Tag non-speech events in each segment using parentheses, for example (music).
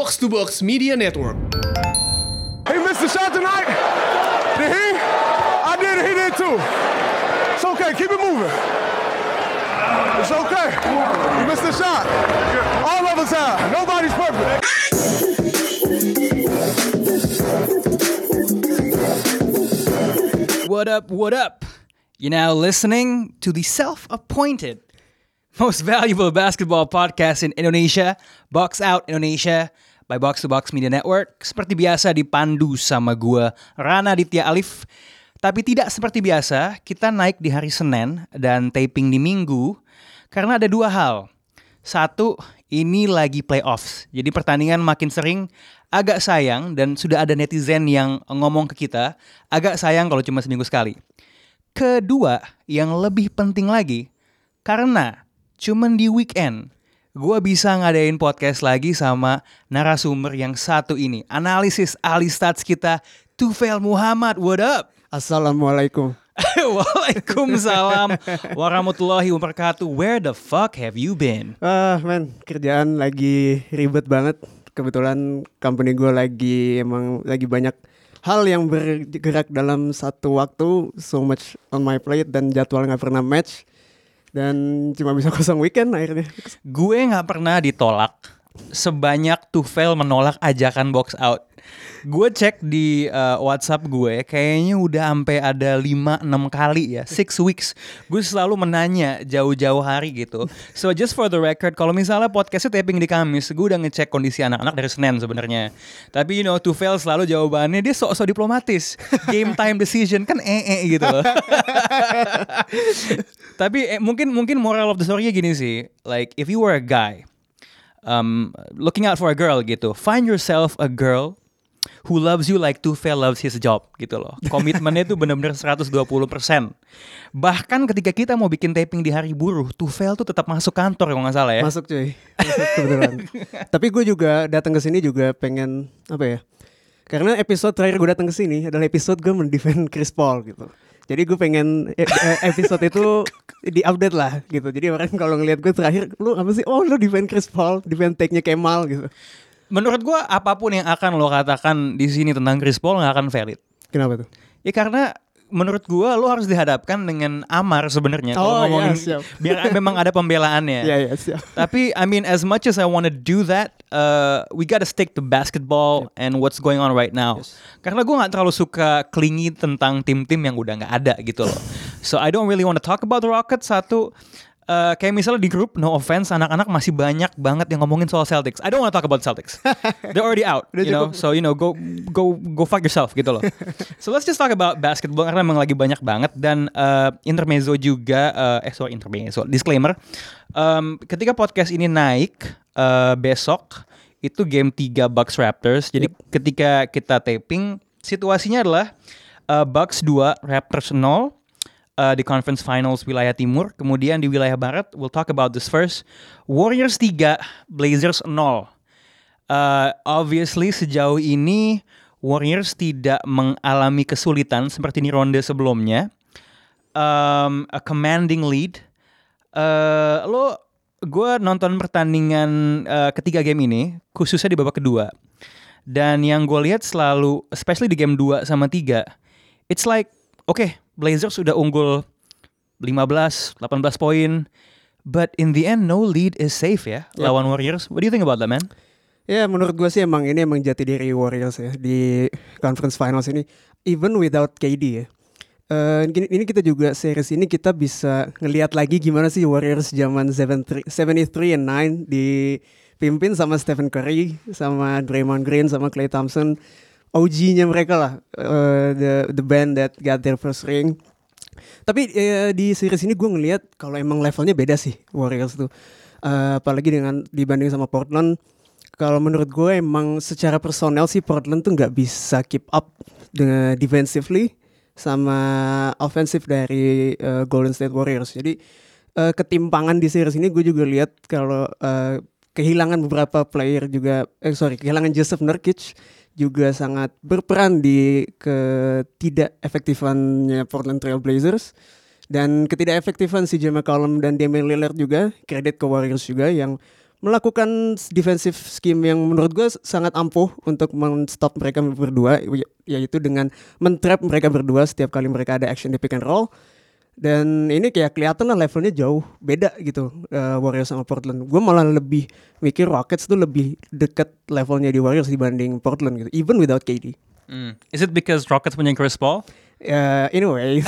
Box to Box Media Network. He missed the shot tonight. Did he? I did. He did too. It's okay. Keep it moving. It's okay. You missed the shot. All of us have. Nobody's perfect. What up, what up? You're now listening to the self appointed most valuable basketball podcast in Indonesia, Box Out Indonesia by Box to Box Media Network. Seperti biasa dipandu sama gua Rana Ditya Alif. Tapi tidak seperti biasa, kita naik di hari Senin dan taping di Minggu karena ada dua hal. Satu, ini lagi playoffs. Jadi pertandingan makin sering agak sayang dan sudah ada netizen yang ngomong ke kita, agak sayang kalau cuma seminggu sekali. Kedua, yang lebih penting lagi, karena cuman di weekend gue bisa ngadain podcast lagi sama narasumber yang satu ini. Analisis ahli stats kita, Tufel Muhammad. What up? Assalamualaikum. (laughs) Waalaikumsalam warahmatullahi wabarakatuh. Where the fuck have you been? Ah, men, kerjaan lagi ribet banget. Kebetulan company gue lagi emang lagi banyak hal yang bergerak dalam satu waktu. So much on my plate dan jadwal nggak pernah match. Dan cuma bisa kosong weekend akhirnya. Gue nggak pernah ditolak sebanyak Tufel menolak ajakan box out. Gue cek di uh, WhatsApp gue, kayaknya udah sampai ada 5-6 kali ya, six weeks. Gue selalu menanya jauh-jauh hari gitu. So just for the record, kalau misalnya podcastnya taping di Kamis, gue udah ngecek kondisi anak-anak dari Senin sebenarnya. Tapi you know, Tufel selalu jawabannya dia sok-sok diplomatis. Game time decision kan ee -e gitu loh. (laughs) Tapi eh, mungkin mungkin moral of the story gini sih, like if you were a guy um, looking out for a girl gitu, find yourself a girl who loves you like Tufel loves his job gitu loh. Komitmennya itu benar-benar 120%. Bahkan ketika kita mau bikin taping di hari buruh, Tufel tuh tetap masuk kantor kalau nggak salah ya. Masuk cuy. Masuk kebetulan. (laughs) Tapi gue juga datang ke sini juga pengen apa ya? Karena episode terakhir gue datang ke sini adalah episode gue mendefend Chris Paul gitu. Jadi gue pengen e- e- episode itu diupdate lah gitu. Jadi orang kalau ngelihat gue terakhir, lu apa sih? Oh lu defend Chris Paul, defend take-nya Kemal gitu. Menurut gua apa pun yang akan lo katakan di sini tentang Chris Paul nggak akan valid. Kenapa tuh? Ya karena menurut gua lo harus dihadapkan dengan Amar sebenarnya kalau Oh, ngomongin iya, siap. biar memang ada pembelaannya. (laughs) Iya iya siap. Tapi I mean as much as I want to do that, uh, we gotta stick to basketball and what's going on right now. Karena gue nggak terlalu suka klingi tentang tim-tim yang udah nggak ada gitu loh. (laughs) So I don't really want to talk about the Rockets satu. uh, kayak misalnya di grup, no offense, anak-anak masih banyak banget yang ngomongin soal Celtics. I don't want to talk about Celtics. (laughs) They're already out, you know. So you know, go go go fuck yourself gitu loh. (laughs) so let's just talk about basketball karena memang lagi banyak banget dan uh, intermezzo juga. Uh, eh sorry intermezzo. Disclaimer. Um, ketika podcast ini naik uh, besok itu game 3 Bucks Raptors. Jadi ketika kita taping situasinya adalah uh, Bucks 2 Raptors 0 uh, di conference finals wilayah timur. Kemudian di wilayah barat, we'll talk about this first. Warriors 3, Blazers 0. Uh, obviously sejauh ini Warriors tidak mengalami kesulitan seperti di ronde sebelumnya. Um, a commanding lead. Uh, lo, gue nonton pertandingan uh, ketiga game ini, khususnya di babak kedua. Dan yang gue lihat selalu, especially di game 2 sama 3, it's like, oke, Blazers sudah unggul 15, 18 poin, but in the end no lead is safe ya Yep. lawan Warriors. What do you think about that, man? Ya menurut gue sih emang ini emang jati diri Warriors ya di conference finals ini even without KD ya. Gini- ini kita juga series ini kita bisa ngelihat lagi gimana sih Warriors zaman 73 73 and 9 dipimpin sama Stephen Curry, sama Draymond Green, sama Klay Thompson. OG-nya mereka lah, eh, the the band that got their first ring. Tapi eh, di series ini gue ngelihat kalau emang levelnya beda sih Warriors tuh. Eh, apalagi dengan dibanding sama Portland. Kalau menurut gue emang secara personel sih Portland tuh nggak bisa keep up dengan defensively sama offensive dari eh, Golden State Warriors. Jadi eh, ketimpangan di series ini gue juga lihat kalau eh, kehilangan beberapa player juga eh sorry kehilangan Joseph Nurkic juga sangat berperan di ketidak efektifannya Portland Trail Blazers dan ketidak efektifan si J. McCollum dan Damian Lillard juga kredit ke Warriors juga yang melakukan defensive scheme yang menurut gue sangat ampuh untuk men-stop mereka berdua y- yaitu dengan men-trap mereka berdua setiap kali mereka ada action di pick and roll dan ini kayak kelihatan lah levelnya jauh beda gitu uh, Warriors sama Portland gue malah lebih mikir Rockets tuh lebih deket levelnya di Warriors dibanding Portland gitu even without KD Hmm. Is it because Rockets punya Chris Paul? Ya, anyway (laughs)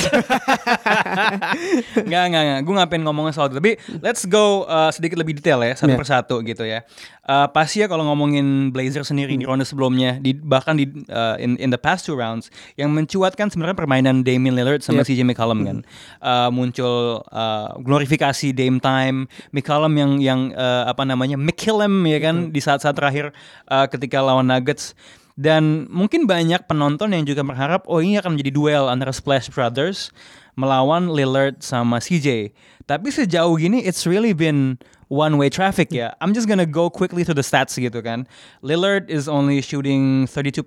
Nggak, nggak, nggak. Gue ngapain ngomongin soal itu. Tapi let's go uh, sedikit lebih detail ya, satu Yeah. persatu gitu ya. Uh, pasti ya kalau ngomongin Blazers sendiri di ronde sebelumnya, di, bahkan di uh, in, in the past two rounds, yang mencuatkan sebenarnya permainan Damian Lillard sama Yep. CJ McCollum kan. Uh, muncul uh, glorifikasi Dame time, McCollum yang yang uh, apa namanya McKillem ya kan di saat-saat terakhir uh, ketika lawan Nuggets. Dan mungkin banyak penonton yang juga berharap oh ini akan menjadi duel antara Splash Brothers melawan Lillard sama CJ. Tapi sejauh gini it's really been one way traffic ya. I'm just gonna go quickly to the stats gitu kan. Lillard is only shooting 32%.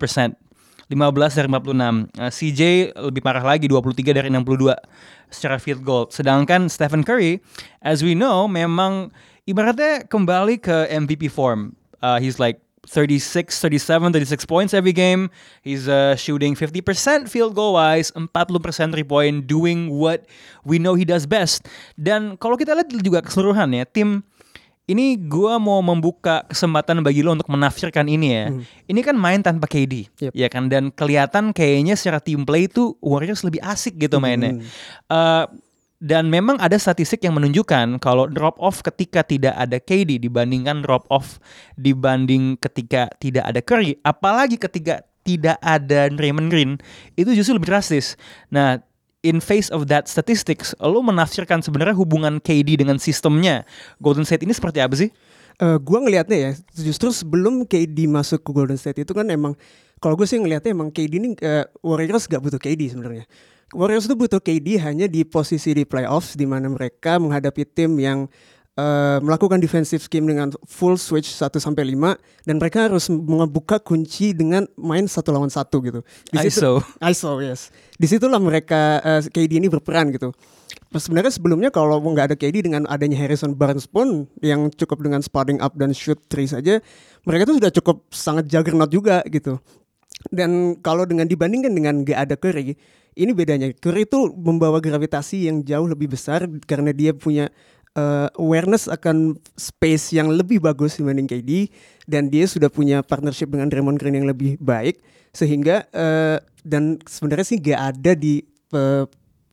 15 dari 46. Uh, CJ lebih parah lagi 23 dari 62 secara field goal. Sedangkan Stephen Curry as we know memang ibaratnya kembali ke MVP form. Uh, he's like 36, 37, 36 points every game. He's uh, shooting 50% field goal wise, 40% three point, doing what we know he does best. Dan kalau kita lihat juga keseluruhan ya, tim ini gua mau membuka kesempatan bagi lo untuk menafsirkan ini ya. Ini kan main tanpa KD, Yep. ya kan? Dan kelihatan kayaknya secara team play itu Warriors lebih asik gitu mainnya. Uh, dan memang ada statistik yang menunjukkan kalau drop off ketika tidak ada KD dibandingkan drop off dibanding ketika tidak ada Curry, apalagi ketika tidak ada Draymond Green, itu justru lebih drastis. Nah, in face of that statistics, lo menafsirkan sebenarnya hubungan KD dengan sistemnya Golden State ini seperti apa sih? Eh, gua ngelihatnya ya justru sebelum KD masuk ke Golden State itu kan emang kalau gue sih ngelihatnya emang KD ini eh, Warriors gak butuh KD sebenarnya. Warriors itu butuh KD hanya di posisi di playoffs di mana mereka menghadapi tim yang eh, melakukan defensive scheme dengan full switch 1 sampai 5 dan mereka harus membuka kunci dengan main satu lawan satu gitu. Di situ- ISO. (laughs) ISO yes. Di situlah mereka eh, KD ini berperan gitu. Sebenarnya sebelumnya kalau nggak ada KD dengan adanya Harrison Barnes pun yang cukup dengan spotting up dan shoot three saja, mereka tuh sudah cukup sangat juggernaut juga gitu. Dan kalau dengan dibandingkan dengan nggak ada Curry, ini bedanya. Curry itu membawa gravitasi yang jauh lebih besar karena dia punya eh, awareness akan space yang lebih bagus dibanding KD dan dia sudah punya partnership dengan Draymond Green yang lebih baik sehingga eh, dan sebenarnya sih nggak ada di eh,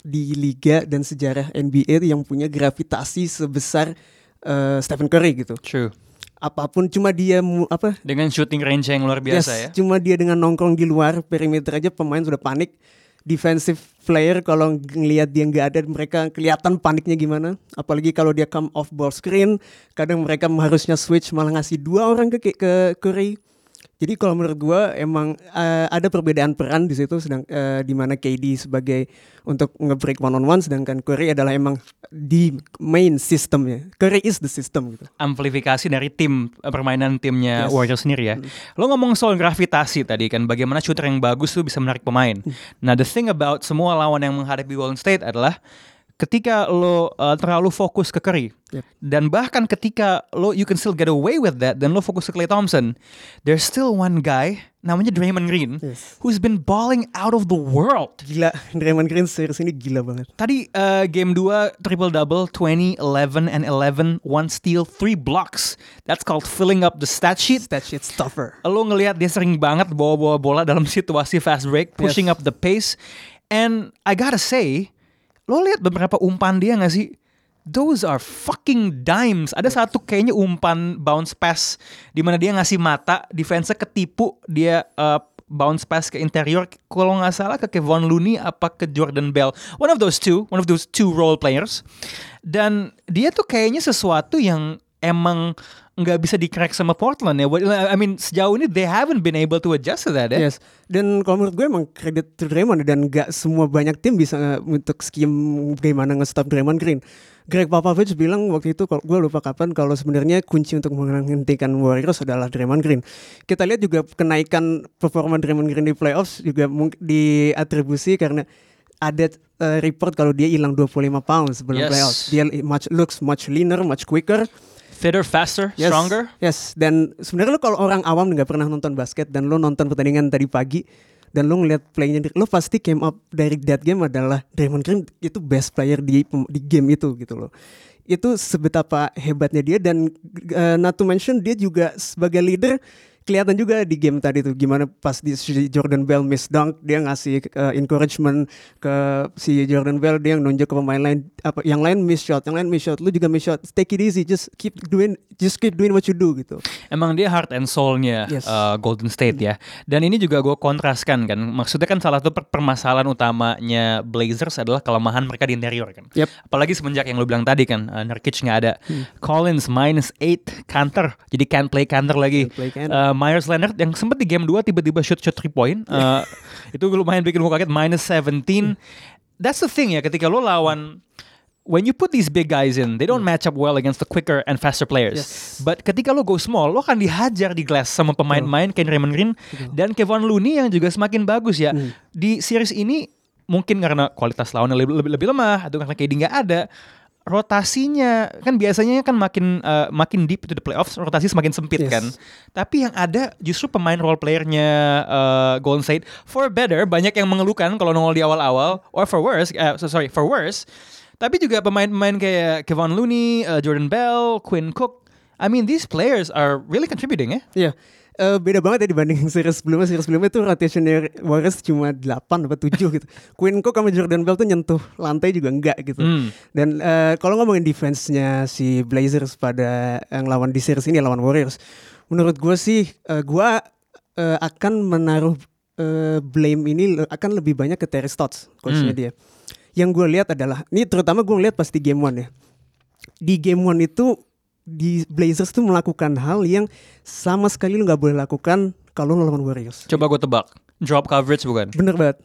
di liga dan sejarah NBA yang punya gravitasi sebesar eh, Stephen Curry gitu. True. Apa pun cuma dia mu- apa Dengan shooting range yang luar biasa Yes, ya. Cuma dia dengan nongkrong di luar perimeter aja pemain sudah panik. Defensive player kalau ngelihat dia nggak ada mereka kelihatan paniknya gimana. Apalagi kalau dia come off ball screen, kadang mereka harusnya switch malah ngasih dua orang ke ke Curry. Jadi kalau menurut gua emang eh, ada perbedaan peran di situ sedang eh, di mana KD sebagai untuk nge-break one on one sedangkan Curry adalah emang di main sistemnya. Curry is the system gitu. amplifikasi dari tim eh, permainan timnya Yes. Warriors sendiri ya. Lo ngomong soal gravitasi tadi kan, bagaimana shooter yang bagus tuh bisa menarik pemain. Nah, the thing about semua lawan yang menghadapi Golden State adalah ketika lo uh, terlalu fokus ke Curry Yep. dan bahkan ketika lo you can still get away with that dan lo fokus ke Klay Thompson, there's still one guy namanya Draymond Green Yes. who's been balling out of the world. Gila, Draymond Green series ini gila banget. Tadi uh, game 2 triple double 20, 11 and 11, one steal, three blocks. That's called filling up the stat sheet. That shit's tougher. Lo ngelihat dia sering banget bawa-bawa bola dalam (laughs) situasi fast break, pushing Yes. up the pace. And I gotta say, lo lihat beberapa umpan dia gak sih? Those are fucking dimes. Ada satu kayaknya umpan bounce pass di mana dia ngasih mata, defense ketipu, dia uh, bounce pass ke interior. Kalau nggak salah ke Kevon Looney apa ke Jordan Bell. One of those two, one of those two role players. Dan dia tuh kayaknya sesuatu yang emang nggak bisa di-crack sama Portland ya. I mean sejauh ini they haven't been able to adjust to that ya. Yes. Dan kalau menurut gue emang kredit to Draymond dan gak semua banyak tim bisa nge- untuk scheme bagaimana nge-stop Draymond Green. Greg Popovich bilang waktu itu kalau gue lupa kapan kalau sebenarnya kunci untuk menghentikan Warriors adalah Draymond Green. Kita lihat juga kenaikan performa Draymond Green di playoffs juga diatribusi karena ada uh, report kalau dia hilang 25 pounds sebelum Yes. playoffs. Dia much looks much leaner, much quicker. Fitter, faster, Yes, stronger. Yes, dan sebenarnya lo kalau orang awam nggak pernah nonton basket dan lo nonton pertandingan tadi pagi dan lo ngeliat playnya lo pasti came up dari that game adalah Draymond Green itu best player di di game itu gitu loh. Itu sebetapa hebatnya dia dan uh, not to mention dia juga sebagai leader kelihatan juga di game tadi tuh gimana pas di si Jordan Bell miss dunk dia ngasih uh, encouragement ke si Jordan Bell dia nunjuk ke pemain lain apa yang lain miss shot yang lain miss shot lu juga miss shot take it easy just keep doing just keep doing what you do gitu Emang dia heart and soul-nya Yes. uh, Golden State ya. Dan ini juga gue kontraskan kan. Maksudnya kan salah satu per- permasalahan utamanya Blazers adalah kelemahan mereka di interior kan. Yep. Apalagi semenjak yang lu bilang tadi kan, uh, Nurkic nggak ada. Collins minus 8 counter. Jadi can't play counter lagi. Can't play counter. Uh, Myers Leonard yang sempat di game 2 tiba-tiba shoot shoot 3 point. Uh, (laughs) itu lumayan bikin gue kaget minus 17. That's the thing ya ketika lo lawan when you put these big guys in, they don't match up well against the quicker and faster players. Yes. But ketika lo go small, lo akan dihajar di glass sama pemain-pemain kayak Raymond Green dan Kevin Looney yang juga semakin bagus ya. Di series ini mungkin karena kualitas lawannya lebih, lebih, lebih lemah atau karena KD nggak ada, rotasinya kan biasanya kan makin uh, makin deep to the playoffs, rotasi semakin sempit Yes. kan. Tapi yang ada justru pemain role playernya uh, Golden State for better banyak yang mengeluhkan kalau nongol di awal-awal or for worse, uh, so- sorry for worse. Tapi juga pemain-pemain kayak Kevon Looney, uh, Jordan Bell, Quinn Cook. I mean these players are really contributing ya. Iya. Eh, beda banget ya dibanding (laughs) series sebelumnya. Series sebelumnya tuh rotationnya Warriors cuma 8 apa 7 gitu. Quinn Cook sama Jordan Bell tuh nyentuh lantai juga enggak gitu. Hmm. Dan eh, kalau ngomongin defense-nya si Blazers pada yang lawan di series ini lawan Warriors, menurut gue sih eh, gue eh, akan menaruh eh, blame ini akan lebih banyak ke Terry Stotts, coachnya Hmm. dia. Yang gue lihat adalah, ini terutama gue lihat pas di game one ya. Di game one itu di Blazers tuh melakukan hal yang sama sekali lu nggak boleh lakukan kalau lu lawan Warriors. Coba gue tebak. Drop coverage bukan? Bener banget.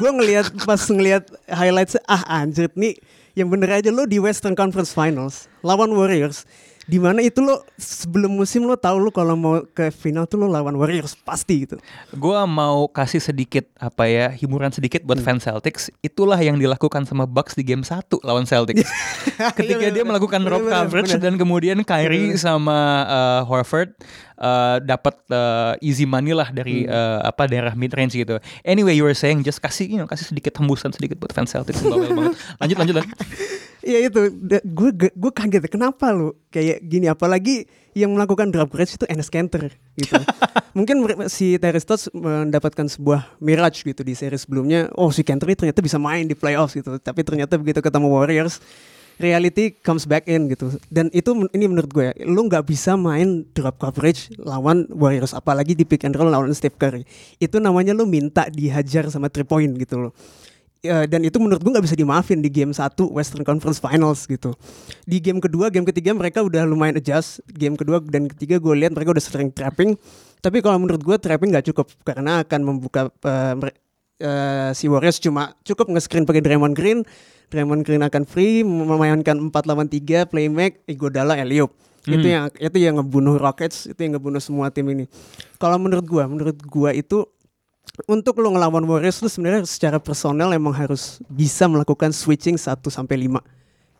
gue ngelihat pas ngelihat highlights ah anjir nih yang bener aja lo di Western Conference Finals lawan Warriors. Di mana itu lo sebelum musim lo tahu lo kalau mau ke final tuh lo lawan Warriors pasti gitu. Gua mau kasih sedikit apa ya hiburan sedikit buat Hmm. fans Celtics. Itulah yang dilakukan sama Bucks di game 1 lawan Celtics. (laughs) Ketika Iya, dia bener, melakukan drop coverage dan kemudian Kyrie sama uh, Horford uh, dapat uh, easy money lah dari Hmm. uh, apa daerah mid range gitu. Anyway, you were saying just kasih you know, kasih sedikit hembusan sedikit buat fans Celtics bawel banget. (laughs) Lanjut lanjut lanjut. Iya itu, gue gue kaget kenapa lo kayak gini apalagi yang melakukan drop coverage itu Enes Kanter gitu. (laughs) Mungkin si Terry Stotts mendapatkan sebuah mirage gitu di seri sebelumnya. Oh si Kanter ternyata bisa main di playoffs gitu. Tapi ternyata begitu ketemu Warriors, reality comes back in gitu. Dan itu ini menurut gue, ya, lu nggak bisa main drop coverage lawan Warriors, apalagi di pick and roll lawan Steph Curry. Itu namanya lu minta dihajar sama three point gitu loh. Ya, dan itu menurut gue nggak bisa dimaafin di game 1 Western Conference Finals gitu. Di game kedua, game ketiga mereka udah lumayan adjust. Game kedua dan ketiga gue lihat mereka udah sering trapping. Tapi kalau menurut gue trapping nggak cukup karena akan membuka eh, eh, si Warriors cuma cukup nge-screen pakai Draymond Green. Draymond Green akan free memainkan 4 lawan 3 playmaker Iguodala Eliop. Itu yang itu yang ngebunuh Rockets, itu yang ngebunuh semua tim ini. Kalau menurut gua, menurut gua itu untuk lo ngelawan Warriors lu sebenarnya secara personel emang harus bisa melakukan switching 1 sampai 5.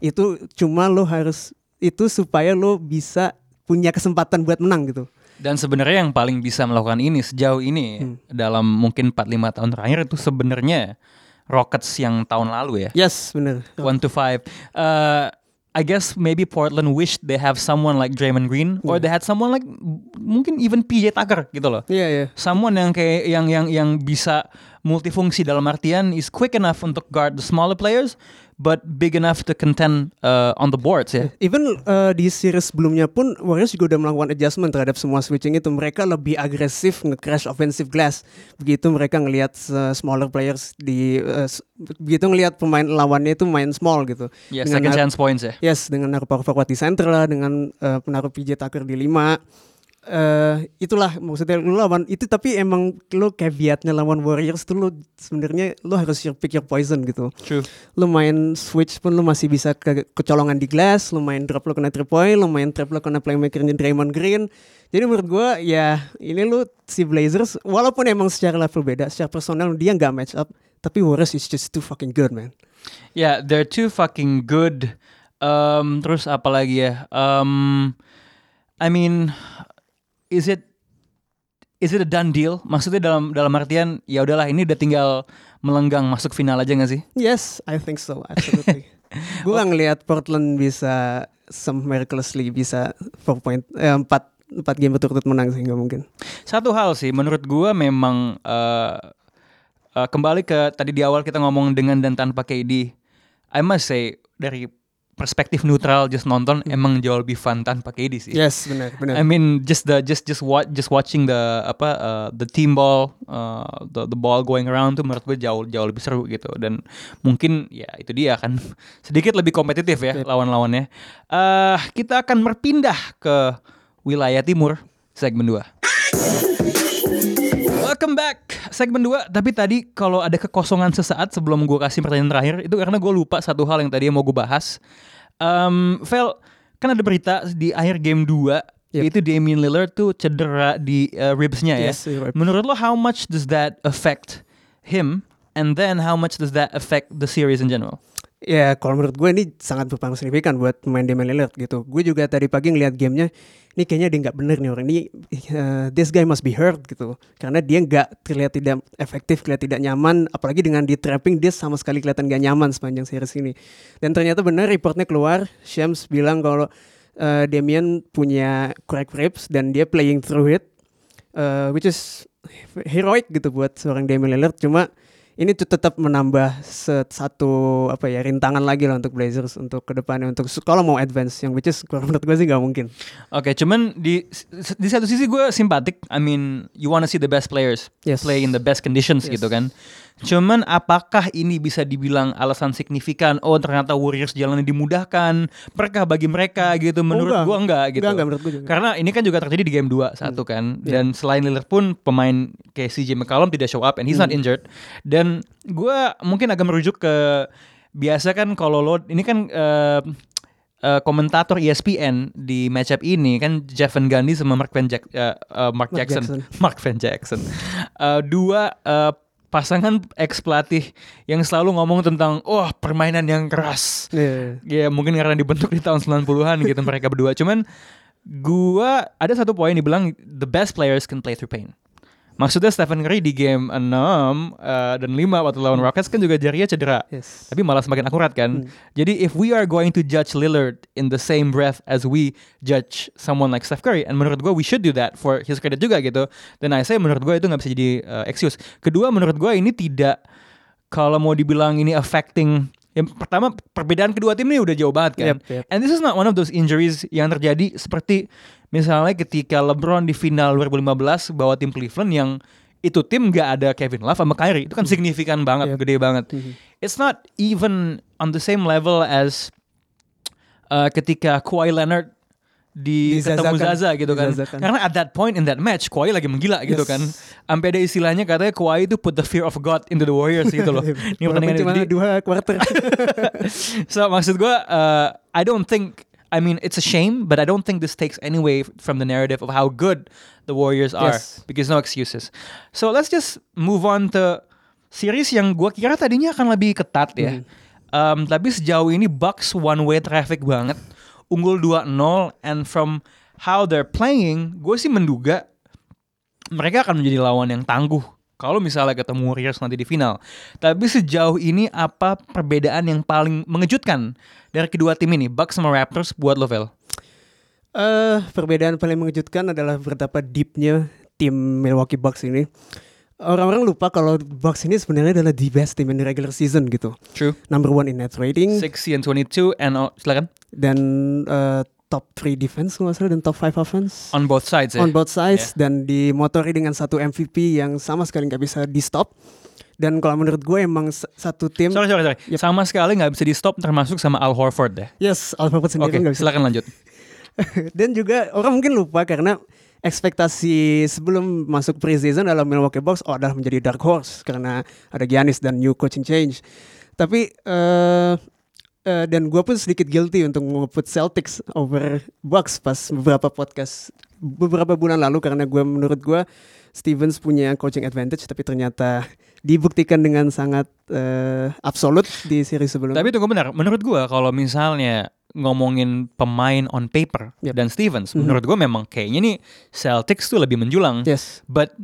Itu cuma lo harus itu supaya lo bisa punya kesempatan buat menang gitu. Dan sebenarnya yang paling bisa melakukan ini sejauh ini Hmm. dalam mungkin 4-5 tahun terakhir itu sebenarnya Rockets yang tahun lalu ya. Yes, bener. One to five. Uh, I guess maybe Portland wished they have someone like Draymond Green or they had someone like mungkin even PJ Tucker gitu loh. Iya, iya. Someone yang kayak yang yang yang bisa multifungsi dalam artian is quick enough untuk guard the smaller players but big enough to contend uh, on the boards ya. Even uh, di series sebelumnya pun Warriors juga udah melakukan adjustment terhadap semua switching itu. Mereka lebih agresif nge-crash offensive glass. Begitu mereka ngelihat uh, smaller players di uh, begitu ngelihat pemain lawannya itu main small gitu. Ya Dengan second chance points ya. Yes, dengan naruh power forward di center lah, dengan uh, menaruh PJ Tucker di 5. Eh itulah maksudnya lu lawan itu tapi emang lu caveatnya lawan Warriors tuh lu sebenarnya lu harus pick your poison gitu True. lu main switch pun lu masih bisa ke kecolongan di glass, lu main drop lu kena three point, lu main trap lu kena playmakernya Draymond Green. Jadi menurut gua ya ini lu si Blazers walaupun emang secara level beda, secara personal dia nggak match up, tapi Warriors is just too fucking good man. Yeah, they're too fucking good Um, terus apa lagi ya? Um, I mean, is it is it a done deal? Maksudnya dalam dalam artian ya udahlah ini udah tinggal melenggang masuk final aja gak sih? Yes, I think so, absolutely. (laughs) gue gak ngeliat Portland bisa some miraculously bisa 4 point eh, 4 4 game berturut-turut menang sih nggak mungkin. Satu hal sih menurut gua memang uh, uh, kembali ke tadi di awal kita ngomong dengan dan tanpa KD. I must say dari perspektif neutral just nonton emang jauh lebih fun tanpa KD sih. Yes, benar, benar. I mean just the just just what just watching the apa uh, the team ball uh, the the ball going around tuh menurut gue jauh jauh lebih seru gitu dan mungkin ya itu dia kan (laughs) sedikit lebih kompetitif ya Yep. lawan-lawannya. Eh kita akan berpindah ke wilayah timur segmen 2. Welcome back segmen 2 Tapi tadi kalau ada kekosongan sesaat sebelum gue kasih pertanyaan terakhir Itu karena gue lupa satu hal yang tadi mau gue bahas um, Vel, kan ada berita di akhir game 2 Yep. Itu Damian Lillard tuh cedera di uh, ribsnya ya Yes, right. Menurut lo how much does that affect him And then how much does that affect the series in general? Ya, kalau menurut gue ini sangat berpengaruh signifikan buat pemain Damian Lillard gitu. Gue juga tadi pagi ngeliat gamenya, ini kayaknya dia nggak bener nih orang ini. uh, this guy must be hurt gitu, karena dia nggak terlihat tidak efektif, terlihat tidak nyaman. Apalagi dengan di trapping dia sama sekali kelihatan gak nyaman sepanjang series ini. Dan ternyata benar reportnya keluar, Shams bilang kalau uh, Damian punya crack ribs dan dia playing through it, uh, which is heroic gitu buat seorang Damian Lillard. Cuma ini tuh tetap menambah satu apa ya rintangan lagi lah untuk Blazers untuk ke depannya untuk kalau mau advance yang which is kalau menurut gue sih nggak mungkin. Oke, cuman di di satu sisi gue simpatik. I mean, you wanna see the best players Yes. play in the best conditions Yes. gitu kan. Cuman apakah ini bisa dibilang alasan signifikan? Oh, ternyata Warriors jalannya dimudahkan, berkah bagi mereka gitu. Menurut Oh, enggak. gue enggak gitu. Enggak, enggak, menurut juga. Karena ini kan juga terjadi di game 2 satu kan. Dan selain Lillard pun pemain kayak CJ McCollum tidak show up and he's not injured. Dan gue mungkin agak merujuk ke biasa kan kalau lo ini kan eh, eh, komentator ESPN di matchup ini kan Jeff Van Gundy sama Mark Van Jack- eh, eh, Mark, Mark Jackson. Jackson. (laughs) Mark Van Jackson. Eh, dua eh, pasangan ex pelatih yang selalu ngomong tentang oh permainan yang keras. Iya. Ya mungkin karena dibentuk di tahun 90-an gitu mereka berdua. Cuman gua ada satu poin dibilang the best players can play through pain. Maksudnya Stephen Curry di game 6 eh, dan 5 waktu lawan Rockets kan juga jarinya cedera. Yes. Tapi malah semakin akurat kan. Jadi if we are going to judge Lillard in the same breath as we judge someone like Steph Curry, and menurut gue we should do that for his credit juga gitu. Dan I say menurut gue itu nggak bisa jadi uh, excuse. Kedua menurut gue ini tidak kalau mau dibilang ini affecting yang pertama perbedaan kedua tim ini udah jauh banget kan. Yep, yep. And this is not one of those injuries yang terjadi seperti misalnya ketika LeBron di final 2015 bawa tim Cleveland yang itu tim nggak ada Kevin Love sama Kyrie itu kan signifikan banget, Yep. gede banget. It's not even on the same level as uh, ketika Kawhi Leonard di ketemu. Zaza gitu kan. Dizazakan. Karena at that point in that match Kawhi lagi menggila gitu Yes. kan. Sampai ada istilahnya katanya Kawhi itu put the fear of God into the Warriors gitu loh. (laughs) Ini Walaupun pertandingan cuma jadi- dua quarter. (laughs) so maksud gue, uh, I don't think, I mean it's a shame, but I don't think this takes any away from the narrative of how good the Warriors are, Yes. because no excuses. So let's just move on to series yang gue kira tadinya akan lebih ketat ya. Um, tapi sejauh ini Bucks one way traffic banget, unggul 2-0, and from how they're playing, gue sih menduga mereka akan menjadi lawan yang tangguh kalau misalnya ketemu Warriors nanti di final. Tapi sejauh ini apa perbedaan yang paling mengejutkan dari kedua tim ini, Bucks sama Raptors buat Lovel? Eh, perbedaan paling mengejutkan adalah betapa deepnya tim Milwaukee Bucks ini. Orang-orang lupa kalau Bucks ini sebenarnya adalah the best team in the regular season gitu. True. Number one in net rating 60 and 22 and oh, silakan dan eh, top 3 defense nggak salah dan top 5 offense. on both sides ya. on both sides dan dimotori dengan satu MVP yang sama sekali nggak bisa di stop. Dan kalau menurut gue emang satu tim, Sorry sorry sorry. Yep. Sama sekali nggak bisa di stop termasuk sama Al Horford deh. yes, Al Horford sendiri nggak bisa. silakan lanjut. (laughs) Dan juga orang mungkin lupa karena ekspektasi sebelum masuk preseason dalam Milwaukee Bucks oh adalah menjadi dark horse karena ada Giannis dan new coaching change. Tapi eh eh, dan gue pun sedikit guilty untuk nge-put Celtics over Bucks pas beberapa podcast beberapa bulan lalu karena gue menurut gue Stevens punya coaching advantage tapi ternyata dibuktikan dengan sangat eh, absolut di seri sebelumnya. Tapi tunggu benar, menurut gua kalau misalnya ngomongin pemain on paper Yep. dan Stevens, Mhm. menurut gua memang kayaknya nih Celtics tuh lebih menjulang. yes. But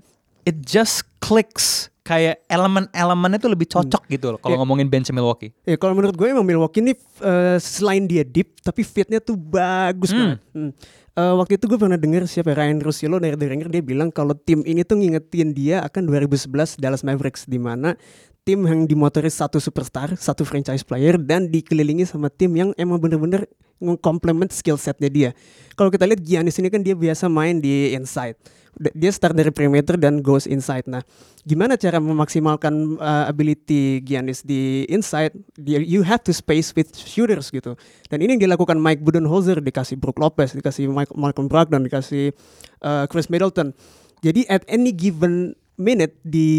it just clicks kayak elemen-elemennya tuh lebih cocok gitu loh kalau Yeah. ngomongin bench Milwaukee. Ya kalau menurut gue emang Milwaukee ini eh, selain dia deep tapi fitnya tuh bagus Hmm. banget. Hmm. Eh, waktu itu gue pernah dengar siapa ya, Ryan Russillo dari The Ringer dia bilang kalau tim ini tuh ngingetin dia akan 2011 Dallas Mavericks di mana tim yang dimotori satu superstar, satu franchise player dan dikelilingi sama tim yang emang bener-bener nge-complement skill setnya dia. Kalau kita lihat Giannis ini kan dia biasa main di inside. Dia start dari perimeter dan goes inside. Nah, gimana cara memaksimalkan uh, ability Giannis di inside? You have to space with shooters gitu. Dan ini yang dilakukan Mike Budenholzer dikasih Brook Lopez, dikasih Mike, Malcolm Brogdon, dikasih uh, Chris Middleton. Jadi at any given minute di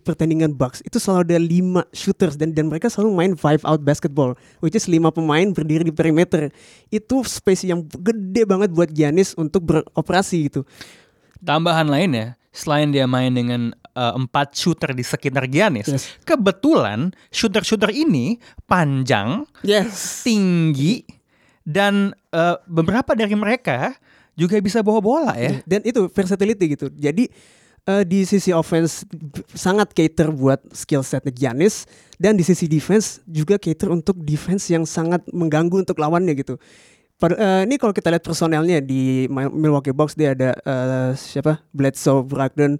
pertandingan Bucks itu selalu ada lima shooters dan dan mereka selalu main five out basketball which is lima pemain berdiri di perimeter itu space yang gede banget buat Giannis untuk beroperasi gitu Tambahan lainnya, selain dia main dengan uh, empat shooter di sekitar Giannis, Yes. kebetulan shooter-shooter ini panjang, yes tinggi, dan uh, beberapa dari mereka juga bisa bawa bola ya. dan itu versatility gitu jadi eh, di sisi offense sangat cater buat skill setnya Giannis dan di sisi defense juga cater untuk defense yang sangat mengganggu untuk lawannya gitu. Pada- eh, ini kalau kita lihat personelnya di Mi- Milwaukee Bucks dia ada eh, siapa Bledsoe, Brogdon,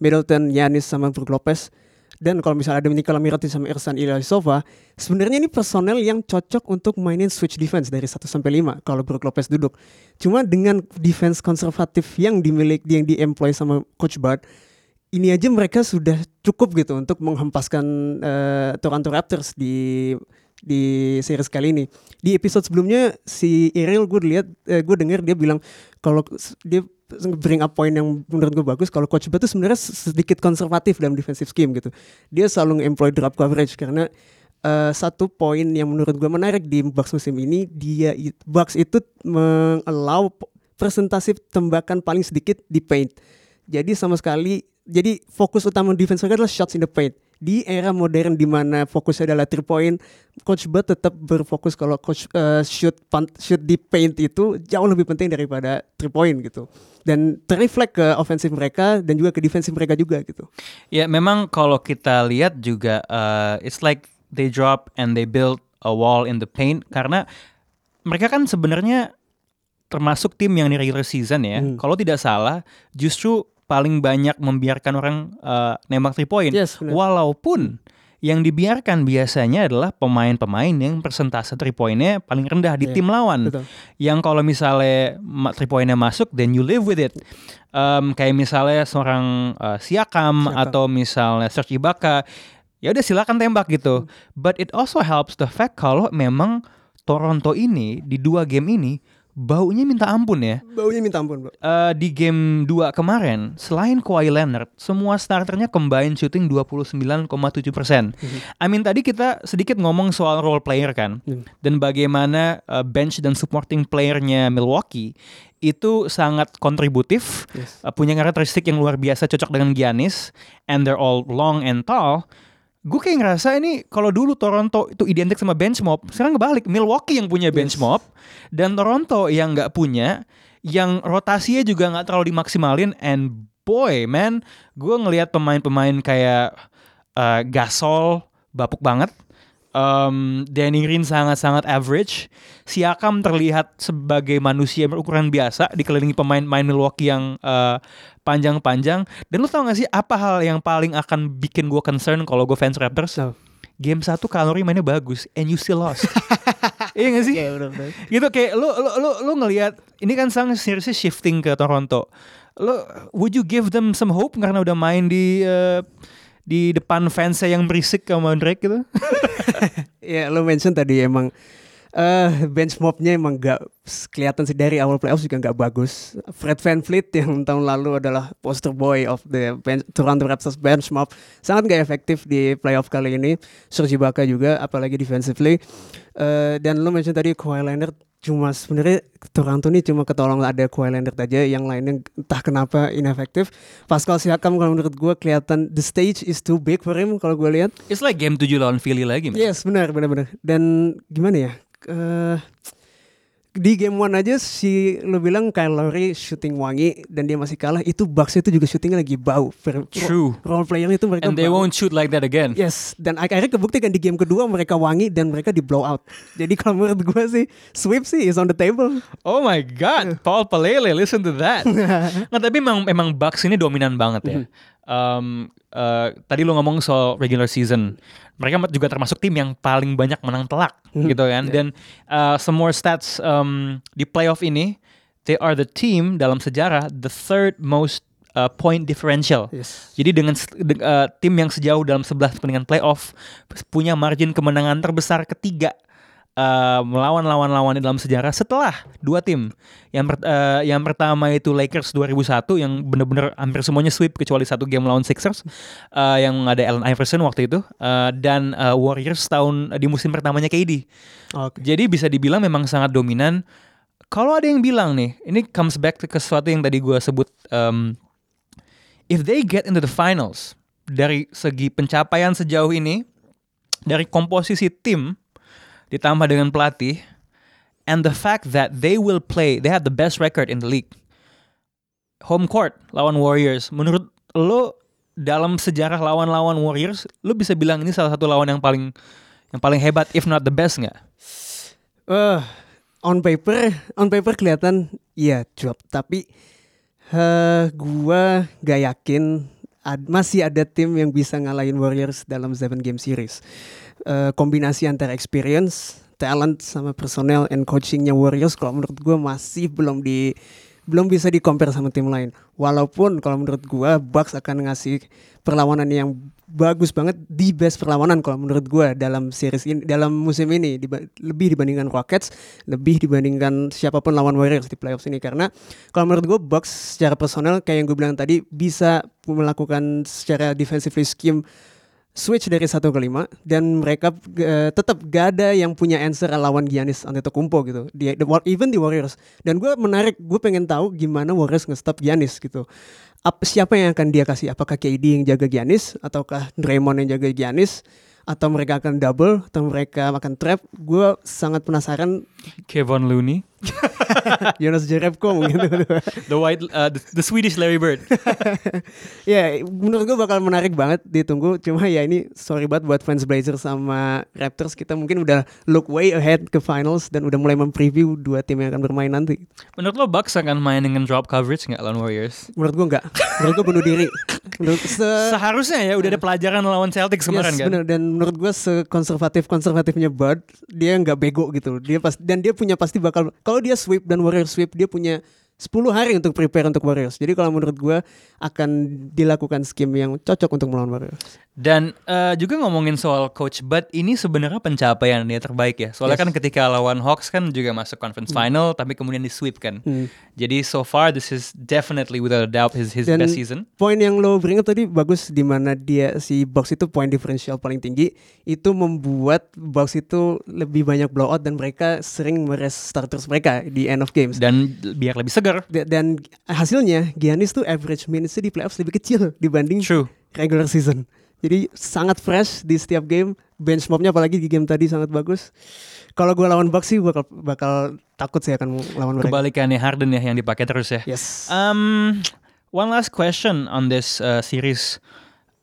Middleton, Giannis sama Brook Lopez. Dan kalau misalnya ada Nikola Mirotic sama Ersan Ilyasova, sebenarnya ini personel yang cocok untuk mainin switch defense dari 1 sampai 5 kalau Brook Lopez duduk. Cuma dengan defense konservatif yang dimiliki yang diemploy sama coach Bud, ini aja mereka sudah cukup gitu untuk menghempaskan eh, Toronto Raptors di di series kali ini. Di episode sebelumnya si Ariel gue lihat eh, gue dengar dia bilang kalau dia bring up point yang menurut gue bagus kalau coach Bud tuh sebenarnya sedikit konservatif dalam defensive scheme gitu. Dia selalu employ drop coverage karena eh, satu poin yang menurut gue menarik di Bucks musim ini dia Bucks itu mengallow p- presentasi tembakan paling sedikit di paint. Jadi sama sekali jadi fokus utama defense mereka adalah shots in the paint. Di era modern di mana fokusnya adalah three point, coach Bud tetap berfokus kalau coach eh, shoot pan- shoot di paint itu jauh lebih penting daripada three point gitu. Dan terreflect ke ofensif mereka dan juga ke defensif mereka juga gitu. Ya memang kalau kita lihat juga uh, it's like they drop and they build a wall in the paint karena mereka kan sebenarnya termasuk tim yang di regular season ya. Hmm. Kalau tidak salah justru paling banyak membiarkan orang uh, nembak three point. Yes. Walaupun yang dibiarkan biasanya adalah pemain-pemain yang persentase three pointnya paling rendah di Iya, tim lawan Betul. yang kalau misalnya three pointnya masuk then you live with it Em, kayak misalnya seorang uh, Siakam, Siakam. atau misalnya Serge Ibaka ya udah silakan tembak gitu but it also helps the fact kalau memang Toronto ini di dua game ini baunya minta ampun ya Baunya minta ampun, Bro. Eh, di game 2 kemarin, selain Kawhi Leonard, semua starternya combine shooting 29,7 persen. I mean tadi kita sedikit ngomong soal role player kan, Hmm. dan bagaimana eh, bench dan supporting playernya Milwaukee itu sangat kontributif, Yes. eh, punya karakteristik yang luar biasa cocok dengan Giannis, and they're all long and tall. Gue kayak ngerasa ini kalau dulu Toronto itu identik sama bench mob, sekarang kebalik Milwaukee yang punya bench Yes. mob dan Toronto yang nggak punya, yang rotasinya juga nggak terlalu dimaksimalin. And boy man, gue ngelihat pemain-pemain kayak uh, Gasol bapuk banget. Um, Danny Green sangat-sangat average. Siakam terlihat sebagai manusia berukuran biasa dikelilingi pemain-pemain Milwaukee yang uh, panjang-panjang. Dan lu tau gak sih apa hal yang paling akan bikin gue concern kalau gue fans Raptors? So. Game 1 kalori mainnya bagus and you still lost. (laughs) iya gak sih? Iya, benar-benar. gitu kayak lu lu lu, lu ngelihat ini kan sang seriously shifting ke Toronto. Lu would you give them some hope karena udah main di eh, di depan fansnya yang berisik sama Drake gitu? (laughs) Ya lo mention tadi emang eh bench mobnya emang gak kelihatan sih dari awal playoffs juga nggak bagus. Fred Van Fleet yang (laughs) tahun lalu adalah poster boy of the bench, Toronto Raptors bench mob sangat gak efektif di playoff kali ini. Serge Ibaka juga apalagi defensively. Eh, dan lo mention tadi Kawhi Leonard cuma sebenarnya Toronto ini cuma ketolong ada Kawhi Leonard aja yang lainnya entah kenapa inefektif. Pascal Siakam kalau menurut gue kelihatan the stage is too big for him kalau gue lihat. It's like game 7 lawan Philly lagi, man. Yes, benar, benar, benar. Dan gimana ya? Eh di game one aja si lo bilang Kyle Lowry shooting wangi dan dia masih kalah itu Bucks itu juga shootingnya lagi bau True. role player itu mereka And they bau. won't shoot like that again. Yes, dan ak- akhirnya kebuktikan di game kedua mereka wangi dan mereka di blow out. Jadi kalau menurut gue sih sweep sih is on the table. Oh my god, Paul Palele, listen to that. (laughs) nah, tapi emang emang Bucks ini dominan banget ya. Um, eh, tadi lo ngomong soal regular season. Mereka juga termasuk tim yang paling banyak menang telak gitu kan. Dan uh, semua stats um, di playoff ini, they are the team dalam sejarah the third most uh, point differential. Yes. Jadi dengan de- uh, tim yang sejauh dalam 11 pertandingan playoff punya margin kemenangan terbesar ketiga uh, melawan lawan-lawan dalam sejarah setelah dua tim. Yang per- uh, yang pertama itu Lakers 2001 yang benar-benar hampir semuanya sweep kecuali satu game lawan Sixers uh, yang ada Allen Iverson waktu itu uh, dan uh, Warriors tahun di musim pertamanya KD. Oke. Jadi bisa dibilang memang sangat dominan. Kalau ada yang bilang nih, ini comes back ke sesuatu yang tadi gue sebut. um, if they get into the finals dari segi pencapaian sejauh ini, dari komposisi tim ditambah dengan pelatih, and the fact that they will play, they have the best record in the league. Home court lawan Warriors, menurut lo dalam sejarah lawan-lawan Warriors, lo bisa bilang ini salah satu lawan yang paling yang paling hebat, if not the best nggak? Eh, on paper, on paper kelihatan iya job, tapi eh gua gak yakin ad- masih ada tim yang bisa ngalahin Warriors dalam seven game series. Eh, kombinasi antara experience, talent sama personel and coachingnya Warriors kalau menurut gua masih belum di belum bisa di compare sama tim lain. Walaupun kalau menurut gua Bucks akan ngasih perlawanan yang bagus banget, the best perlawanan kalau menurut gua dalam series ini dalam musim ini diba- lebih dibandingkan Rockets, lebih dibandingkan siapa pun lawan Warriors di playoffs ini karena kalau menurut gua Bucks secara personal kayak yang gue bilang tadi bisa melakukan secara defensively scheme switch dari satu ke lima dan mereka eh, tetap gak ada yang punya answer lawan Giannis Antetokounmpo gitu. Di the, even di Warriors. Dan gue menarik, gue pengen tahu gimana Warriors nge-stop Giannis gitu. Ap, siapa yang akan dia kasih? Apakah KD yang jaga Giannis ataukah Draymond yang jaga Giannis? Atau mereka akan double atau mereka akan trap? Gue sangat penasaran Kevin Looney, Jonas Jerebko mungkin. the white, uh, the, the Swedish Larry Bird. (laughs) ya menurut gue bakal menarik banget ditunggu cuma ya ini sorry banget buat fans Blazers sama Raptors kita mungkin udah look way ahead ke finals dan udah mulai mempreview dua tim yang akan bermain nanti Menurut lo Bucks akan main dengan drop coverage nggak lawan Warriors? menurut gue enggak menurut gue bunuh diri menurut se Seharusnya ya udah ada pelajaran lawan Celtics kemarin yes, kan. bener. dan menurut gue sekonservatif konservatifnya Bud dia nggak bego gitu dia pas dan dia punya pasti bakal kalau dia sweep dan Warriors sweep dia punya 10 hari untuk prepare untuk Warriors. Jadi kalau menurut gue akan dilakukan scheme yang cocok untuk melawan Warriors Dan eh, juga ngomongin soal Coach Bud ini sebenarnya pencapaian dia terbaik ya. Soalnya Yes. kan ketika lawan Hawks kan juga masuk conference final tapi kemudian di sweep kan. Hmm. Jadi so far this is definitely without a doubt his his Dan best season. Poin yang lo bring up tadi bagus di mana dia si box itu poin differential paling tinggi itu membuat box itu lebih banyak blowout dan mereka sering meres starters mereka di end of games. Dan biar lebih segar. Da- Dan hasilnya Giannis tuh average minutes di playoffs lebih kecil dibanding True. regular season. Jadi sangat fresh di setiap game. Bench mobnya apalagi di game tadi sangat bagus. Kalau gue lawan Bucks sih bakal bakal takut sih akan lawan mereka. Kebalikannya Harden ya yang dipakai terus ya. Yes. Um, one last question on this uh, series.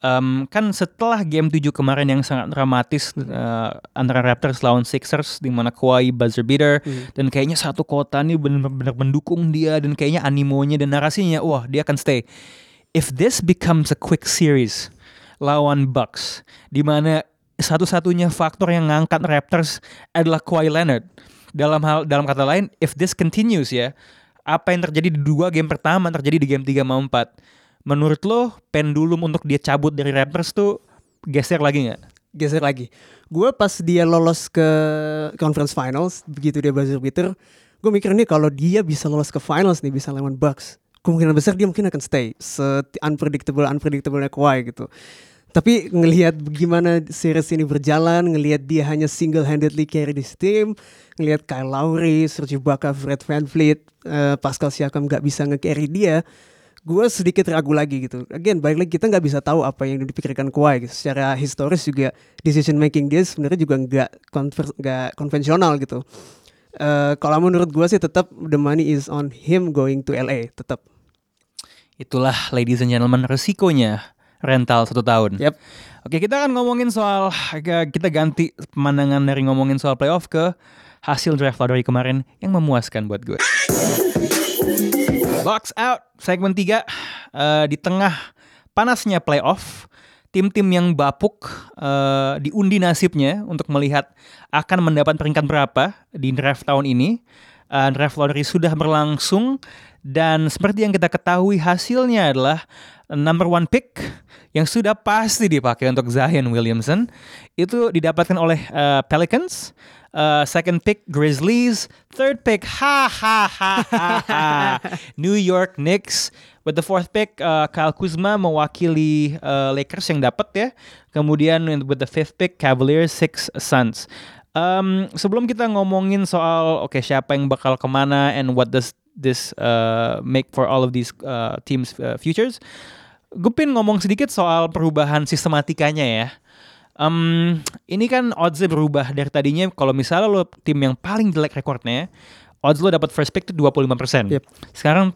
Um, kan setelah game 7 kemarin yang sangat dramatis uh, antara Raptors lawan Sixers di mana Kawhi buzzer beater dan kayaknya satu kota nih benar-benar mendukung dia dan kayaknya animonya dan narasinya wah dia akan stay. If this becomes a quick series lawan Bucks di mana satu-satunya faktor yang ngangkat Raptors adalah Kawhi Leonard. Dalam hal dalam kata lain, if this continues ya, apa yang terjadi di dua game pertama terjadi di game 3 mau 4. Menurut lo pendulum untuk dia cabut dari Raptors tuh geser lagi nggak? geser lagi. Gue pas dia lolos ke conference finals, begitu dia buzzer beater, gue mikir nih kalau dia bisa lolos ke finals nih, bisa lawan Bucks, kemungkinan besar dia mungkin akan stay. Se unpredictable unpredictable Kawhi gitu. Tapi ngelihat bagaimana series ini berjalan, ngelihat dia hanya single handedly carry this team, ngelihat Kyle Lowry, Serge Ibaka, Fred VanVleet, uh, Pascal Siakam nggak bisa nge-carry dia, gue sedikit ragu lagi gitu. Again, balik lagi kita nggak bisa tahu apa yang dipikirkan Kawhi gitu. Secara historis juga decision making dia sebenarnya juga nggak nggak konvensional gitu. Uh, kalau menurut gue sih tetap the money is on him going to LA tetap. Itulah ladies and gentlemen resikonya rental satu tahun. Yep. Oke, kita akan ngomongin soal kita ganti pemandangan dari ngomongin soal playoff ke hasil draft lottery kemarin yang memuaskan buat gue. Box out segmen 3 uh, eh, di tengah panasnya playoff tim-tim yang bapuk uh, diundi nasibnya untuk melihat akan mendapat peringkat berapa di draft tahun ini. Uh, draft lottery sudah berlangsung dan seperti yang kita ketahui hasilnya adalah number one pick yang sudah pasti dipakai untuk Zion Williamson itu didapatkan oleh uh, Pelicans, uh, second pick Grizzlies, third pick ha ha ha ha, ha (laughs) New York Knicks, with the fourth pick uh, Kyle Kuzma mewakili uh, Lakers yang dapat ya, kemudian with the fifth pick Cavaliers, Six Suns. Um, sebelum kita ngomongin soal oke okay, siapa yang bakal ke mana and what does this uh, make for all of these uh, teams uh, futures gue pengen ngomong sedikit soal perubahan sistematikanya ya. Um, ini kan oddsnya berubah dari tadinya kalau misalnya lo tim yang paling jelek rekornya, odds lo dapat first pick itu 25%. Yep. Sekarang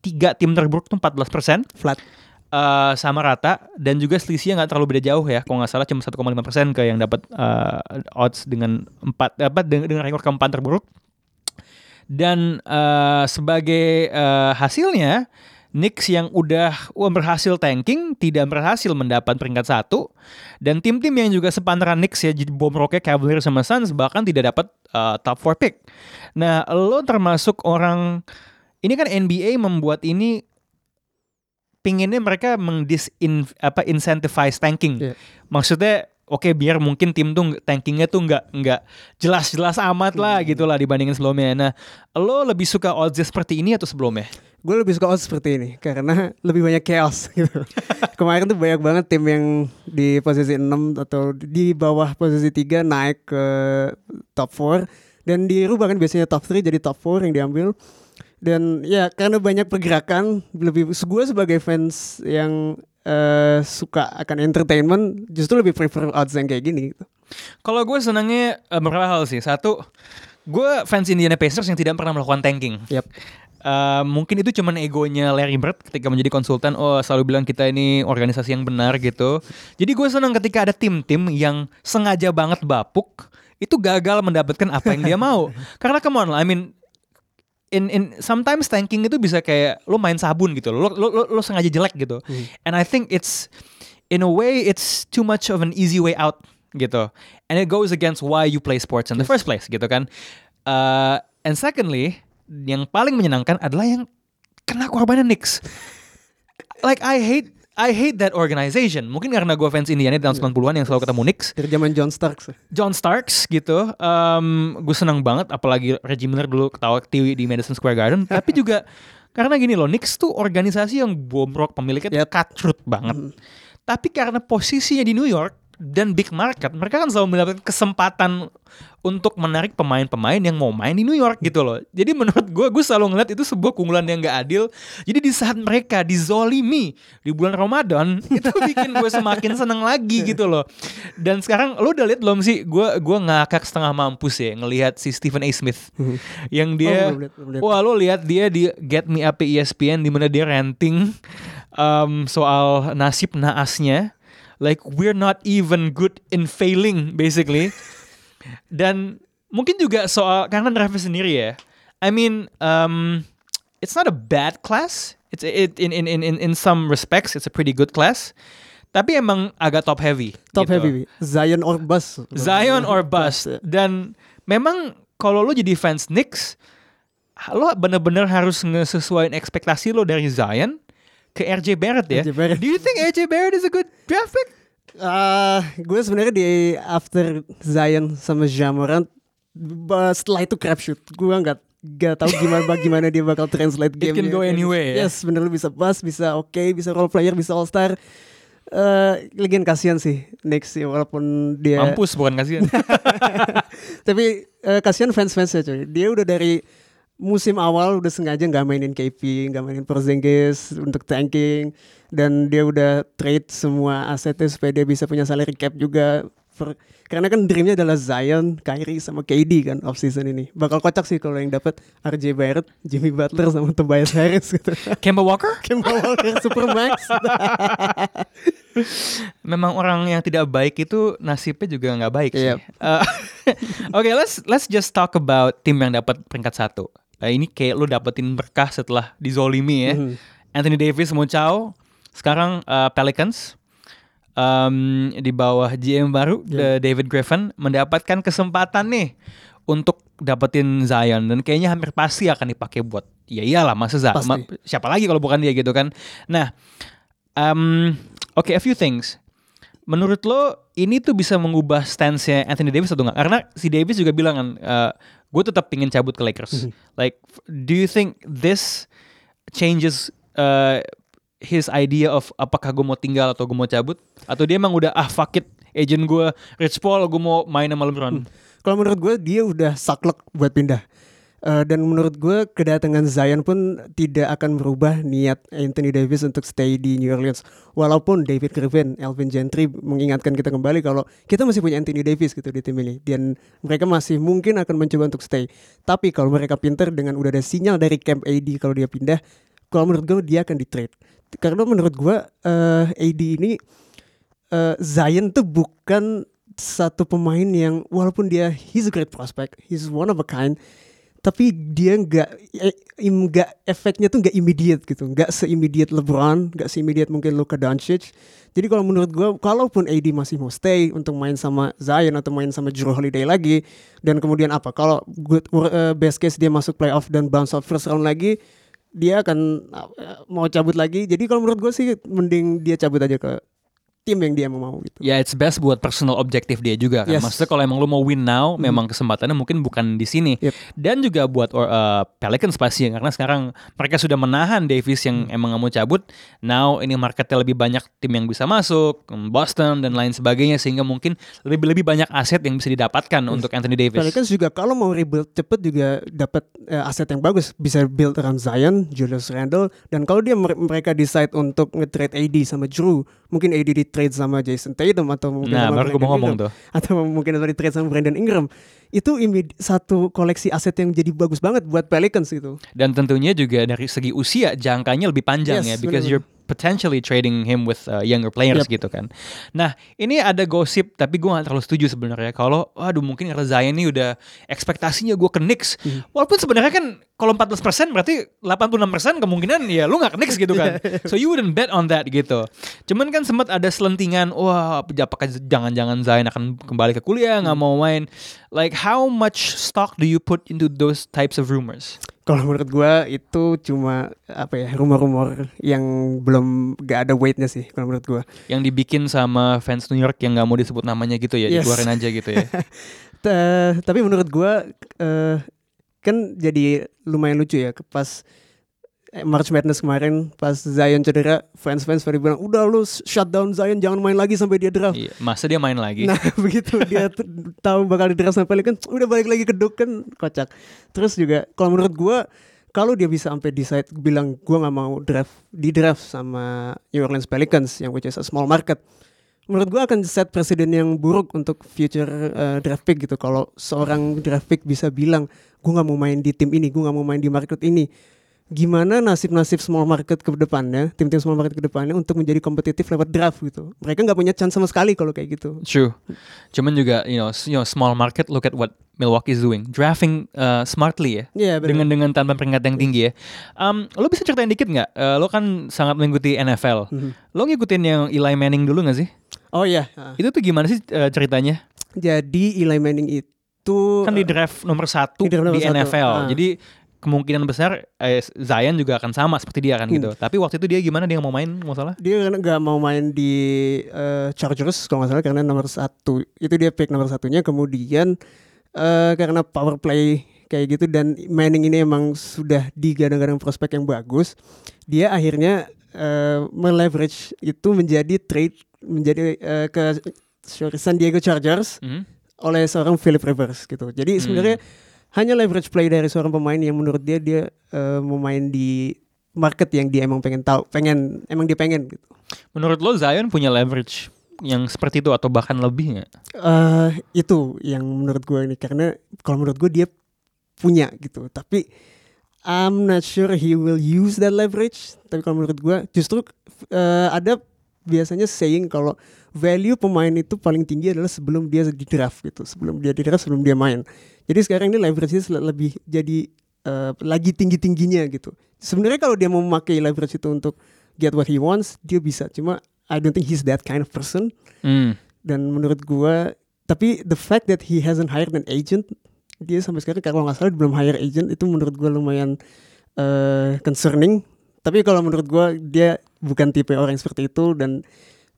tiga tim terburuk tuh 14%. Flat. Uh, sama rata dan juga selisihnya nggak terlalu beda jauh ya kalau nggak salah cuma 1,5 persen ke yang dapat uh, odds dengan empat dapat dengan, dengan rekor keempat terburuk dan uh, sebagai uh, hasilnya Knicks yang udah wah, berhasil tanking tidak berhasil mendapat peringkat satu dan tim-tim yang juga sepantaran Knicks ya jadi bom roknya Cavaliers sama Suns bahkan tidak dapat uh, top 4 pick. Nah, lo termasuk orang ini kan NBA membuat ini pinginnya mereka mengdisin apa incentivize tanking. Yeah. Maksudnya oke okay, biar mungkin tim tuh tankingnya tuh nggak nggak jelas-jelas amat lah hmm. gitu lah dibandingin sebelumnya. Nah, lo lebih suka odds seperti ini atau sebelumnya? Gue lebih suka odds seperti ini karena lebih banyak chaos (laughs) gitu. Kemarin tuh banyak banget tim yang di posisi 6 atau di bawah posisi 3 naik ke top 4 dan dirubah kan biasanya top 3 jadi top 4 yang diambil. Dan ya karena banyak pergerakan lebih gue sebagai fans yang uh, suka akan entertainment justru lebih prefer odds yang kayak gini gitu. Kalau gue senangnya uh, beberapa hal sih. Satu, gue fans Indiana Pacers yang tidak pernah melakukan tanking. Yep. Uh, mungkin itu cuman egonya Larry Bird ketika menjadi konsultan. Oh, selalu bilang kita ini organisasi yang benar gitu. Jadi gue senang ketika ada tim-tim yang sengaja banget bapuk itu gagal mendapatkan apa yang dia mau. (laughs) Karena come on, I mean in in sometimes tanking itu bisa kayak lo main sabun gitu lo lo lo, lo sengaja jelek gitu hmm. and I think it's in a way it's too much of an easy way out gitu and it goes against why you play sports in yes. the first place gitu kan uh, and secondly yang paling menyenangkan adalah yang kena korbannya Knicks like I hate I hate that organization. Mungkin karena gue fans Indiana di tahun 90-an yang selalu ketemu Knicks. Dari zaman John Starks. John Starks gitu. Um, gue seneng banget apalagi Reggie Miller dulu ketawa tiwi di Madison Square Garden. (laughs) Tapi juga karena gini loh, Knicks tuh organisasi yang bomrok pemiliknya cutthroat banget. Mm. Tapi karena posisinya di New York, dan big market, mereka kan selalu mendapatkan kesempatan untuk menarik pemain-pemain yang mau main di New York gitu loh. Jadi menurut gue, gue selalu ngeliat itu sebuah keunggulan yang gak adil. Jadi di saat mereka dizolimi di bulan Ramadan, (laughs) itu bikin gue semakin seneng lagi gitu loh. Dan sekarang lo udah liat belum sih? Gue gue ngakak setengah mampus ya ngelihat si Stephen A. Smith yang dia, oh, liat, belum liat. wah lo lihat dia di Get Me Up ESPN di mana dia ranting um, soal nasib naasnya like we're not even good in failing basically. Dan mungkin juga soal karena driver sendiri ya. I mean um, it's not a bad class. It's it in in in in some respects it's a pretty good class. Tapi emang agak top heavy top gitu. heavy. Zion or bust Zion or bust dan memang kalau lo jadi fans Knicks lo bener-bener harus ngesesuaiin ekspektasi lo dari Zion ke RJ Barrett ya. RJ Barrett. Do you think RJ Barrett is a good draft pick? Ah, gue sebenarnya di after Zion sama Jamoran setelah itu crapshoot. Gue nggak nggak tahu gimana bagaimana dia bakal translate It game. can go anyway, ya? Yes, bener lu bisa bass, bisa oke, bisa role player, bisa all star. Eh, lagian kasihan sih next sih walaupun dia Mampus bukan kasihan. (laughs) tapi eh, kasihan fans-fansnya cuy. Dia udah dari musim awal udah sengaja nggak mainin KP, nggak mainin Porzingis untuk tanking dan dia udah trade semua asetnya supaya dia bisa punya salary cap juga. Per- karena kan dreamnya adalah Zion, Kyrie sama KD kan off season ini. Bakal kocak sih kalau yang dapat RJ Barrett, Jimmy Butler sama Tobias Harris gitu. (laughs) Kemba Walker (laughs) Kemba Walker Supermax. (laughs) memang orang yang tidak baik itu nasibnya juga nggak baik sih. Yep. Eh, Oke, let's let's just talk about tim yang dapat peringkat satu. Eh, ini kayak lu dapetin berkah setelah dizolimi ya. Mhm. Anthony Davis mau caw. Sekarang eh, Pelicans em, di bawah GM baru the David Griffin mendapatkan kesempatan nih untuk dapetin Zion dan kayaknya hampir pasti akan dipakai buat ya iyalah masa Pasti. ma- siapa lagi kalau bukan dia gitu kan. Nah, em, oke a few things. Menurut lo ini tuh bisa mengubah stance-nya Anthony Davis atau enggak? Karena si Davis juga bilang kan, gue tetap pingin cabut ke Lakers. Like, f- do you think this changes uh, his idea of apakah gue mau tinggal atau gue mau cabut? Atau dia emang udah ah fuck it, agent gue Rich Paul, gue mau main sama LeBron. Kalau menurut gue dia udah saklek buat pindah. Eh, dan menurut gue kedatangan Zion pun tidak akan merubah niat Anthony Davis untuk stay di New Orleans. Walaupun David Griffin, Alvin Gentry mengingatkan kita kembali kalau kita masih punya Anthony Davis gitu di tim ini dan mereka masih mungkin akan mencoba untuk stay. Tapi kalau mereka pinter dengan udah ada sinyal dari camp AD kalau dia pindah, kalau menurut gue dia akan di trade. Karena menurut gue eh, AD ini eh, Zion tuh bukan satu pemain yang walaupun dia he's a great prospect, he's one of a kind, tapi dia nggak eh, nggak efeknya tuh nggak immediate gitu, nggak se-immediate LeBron, nggak se-immediate mungkin Luka Doncic. Jadi kalau menurut gua, kalaupun AD masih mau stay untuk main sama Zion atau main sama Drew Holiday lagi, dan kemudian apa? Kalau good uh, best case dia masuk playoff dan bounce out first round lagi, dia akan uh, mau cabut lagi. Jadi kalau menurut gue sih mending dia cabut aja ke tim yang dia mau gitu. Ya it's best buat personal objektif dia juga kan. Yes. Maksudnya kalau emang lu mau win now, memang kesempatannya mungkin bukan di sini. Yep. Dan juga buat uh, Pelicans pasti karena sekarang mereka sudah menahan Davis yang emang nggak mau cabut. Now ini marketnya lebih banyak tim yang bisa masuk, um, Boston dan lain sebagainya sehingga mungkin lebih lebih banyak aset yang bisa didapatkan untuk Anthony Davis. Pelicans juga kalau mau rebuild cepet juga dapat eh, aset yang bagus bisa build around Zion, Julius Randle dan kalau dia mer- mereka decide untuk nge-trade AD sama Drew, mungkin AD di trade sama Jason Tatum atau mungkin Nah, sama baru gue mau Brandon ngomong Ingram. tuh. atau mungkin di trade sama Brandon Ingram. Itu satu koleksi aset yang jadi bagus banget buat Pelicans gitu. Dan tentunya juga dari segi usia jangkanya lebih panjang Yes, ya because benar-benar. you're potentially trading him with uh, younger players Yep. gitu kan. Nah, ini ada gosip tapi gue gak terlalu setuju sebenarnya kalau waduh mungkin Zion ini udah ekspektasinya gue ke Knicks. Hmm. Walaupun sebenarnya kan kalau 14% berarti 86% kemungkinan ya lu gak ke Knicks gitu kan. (laughs) so you wouldn't bet on that gitu. Cuman kan sempat ada selentingan wah apakah jangan-jangan Zion akan kembali ke kuliah nggak Hmm. mau main. Like how much stock do you put into those types of rumors? Kalau menurut gua itu cuma apa ya rumor-rumor yang belum gak ada weightnya sih kalau menurut gua. yang dibikin sama fans New York yang nggak mau disebut namanya gitu ya, Yes. dikeluarin aja gitu ya. (laughs) Ta- tapi menurut gua eh, kan jadi lumayan lucu ya pas March Madness kemarin pas Zion cedera fans-fans pada bilang udah lu shutdown Zion jangan main lagi sampai dia draft. Iya, Masa dia main lagi? Nah (laughs) begitu dia tahu bakal di draft sama Pelicans udah balik lagi ke Duke kan kocak. Terus juga kalau menurut gua kalau dia bisa sampai decide bilang gua nggak mau draft di draft sama New Orleans Pelicans yang which is a small market menurut gua akan set presiden yang buruk untuk future uh, draft pick gitu kalau seorang draft pick bisa bilang gua nggak mau main di tim ini gua nggak mau main di market ini gimana nasib-nasib small market ke depannya tim-tim small market ke depannya untuk menjadi kompetitif lewat draft gitu mereka nggak punya chance sama sekali kalau kayak gitu True. Cuman juga you know, you know small market look at what Milwaukee is doing, drafting uh, smartly ya. Iya, benar. dengan dengan tanpa peringkat yang tinggi ya. Um, lo bisa ceritain dikit nggak? Uh, lo kan sangat mengikuti NFL. Mhm. Lo ngikutin yang Eli Manning dulu nggak sih? Oh iya. Ah. Itu tuh gimana sih uh, ceritanya? Jadi Eli Manning itu Kan di draft nomor satu Di draft nomor di satu. NFL. Ah. Jadi kemungkinan besar eh, Zion juga akan sama seperti dia kan Hmm. gitu. Tapi waktu itu dia gimana dia mau main nggak salah? Dia kan nggak mau main di eh, Chargers kalau nggak salah karena nomor satu itu dia pick nomor satunya. Kemudian eh, karena power play kayak gitu dan Manning ini emang sudah digadang-gadang prospek yang bagus, dia akhirnya eh, meleverage itu menjadi trade menjadi eh, ke sorry, San Diego Chargers Hmm. oleh seorang Philip Rivers gitu. Jadi sebenarnya hanya leverage play dari seorang pemain yang menurut dia dia eh, mau main di market yang dia emang pengen tahu, pengen emang dia pengen gitu. Menurut lo Zion punya leverage yang seperti itu atau bahkan lebih nggak? eh itu yang menurut gue ini karena kalau menurut gue dia punya gitu tapi I'm not sure he will use that leverage tapi kalau menurut gue justru eh, ada biasanya saying kalau value pemain itu paling tinggi adalah sebelum dia di draft gitu sebelum dia di draft sebelum dia main. Jadi sekarang ini leverage-nya lebih jadi eh, lagi tinggi tingginya gitu. Sebenarnya kalau dia mau memakai leverage itu untuk get what he wants dia bisa. Cuma I don't think he's that kind of person. Hmm. dan menurut gua tapi the fact that he hasn't hired an agent dia sampai sekarang kalau nggak salah belum hire agent itu menurut gua lumayan eh, concerning. Tapi kalau menurut gua dia bukan tipe orang seperti itu dan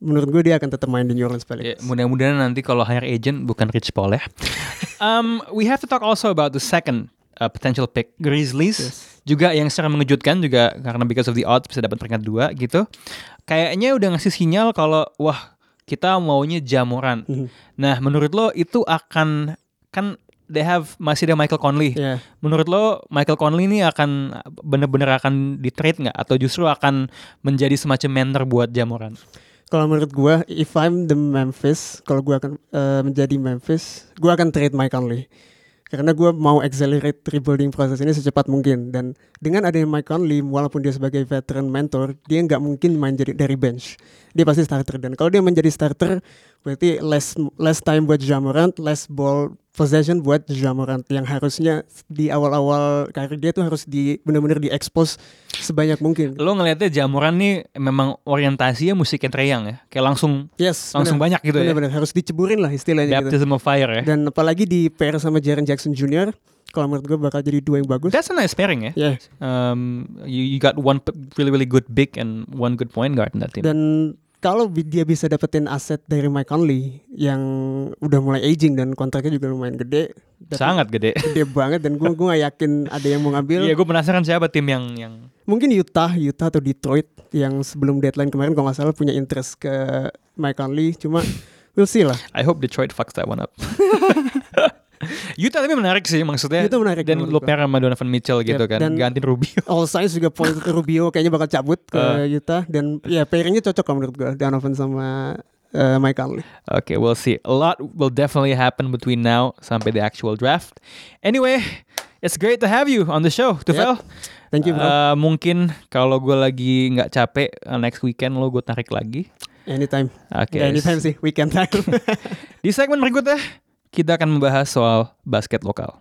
menurut gua dia akan tetap main di New Orleans Ya, Pelicans mudah-mudahan nanti kalau hire agent bukan Rich Paul ya. (laughs) um, we have to talk also about the second uh, potential pick Grizzlies juga yang secara mengejutkan juga karena because of the odds bisa dapat peringkat dua gitu. Kayaknya udah ngasih sinyal kalau wah kita maunya jamuran. Mhm. Nah menurut lo itu akan kan they have masih ada Michael Conley. ya Menurut lo Michael Conley ini akan bener-bener akan di trade nggak atau justru akan menjadi semacam mentor buat jamuran? Kalau menurut gua if I'm the Memphis kalau gua akan eh, menjadi Memphis gua akan trade Mike Conley. Karena gua mau accelerate rebuilding proses ini secepat mungkin. Dan dengan adanya Mike Conley walaupun dia sebagai veteran mentor dia nggak mungkin main dari bench. Dia pasti starter. Dan kalau dia menjadi starter berarti less less time buat Jamorant less ball possession buat Jamorant yang harusnya di awal-awal karir dia tuh harus di benar-benar diekspos sebanyak mungkin Lo ngelihatnya jamuran nih memang orientasinya musiknya Treyang ya, kayak langsung yes langsung benar. banyak gitu ya. Benar-benar harus diceburin lah istilahnya gitu. Baptism of fire ya. Dan apalagi di pair sama Jaren Jackson Jr. Kalau menurut gue bakal jadi dua yang bagus. That's a nice pairing ya. Ya. Um, you, you got one really really good big and one good point guard in that team. Dan kalau dia bisa dapetin aset dari Mike Conley yang udah mulai aging dan kontraknya juga lumayan gede. Sangat gede. gede banget dan gue gue gak yakin ada yang mau ngambil. Iya, gue penasaran siapa tim yang yang Mungkin Utah, Utah atau Detroit yang sebelum deadline kemarin kalau nggak salah punya interest ke Mike Conley. Cuma we'll see lah. I hope Detroit fucks that one up. (laughs) (laughs) Utah tapi menarik sih maksudnya. Utah menarik Dan gua. pair sama Donovan Mitchell gitu Yep, kan, dan- gantiin Rubio. (laughs) All Signs juga point (laughs) Rubio kayaknya bakal cabut ke Uh. Utah dan ya pairingnya cocok kalau menurut gue Donovan sama uh, Mike Conley. Okay, we'll see. A lot will definitely happen between now sampai the actual draft. Anyway, it's great to have you on the show, Tufel. Thank you bro. Uh, mungkin kalau gue lagi nggak capek uh, next weekend lo gue tarik lagi. anytime. Oke. Nggak anytime sih, weekend time. Di segmen berikutnya kita akan membahas soal basket lokal.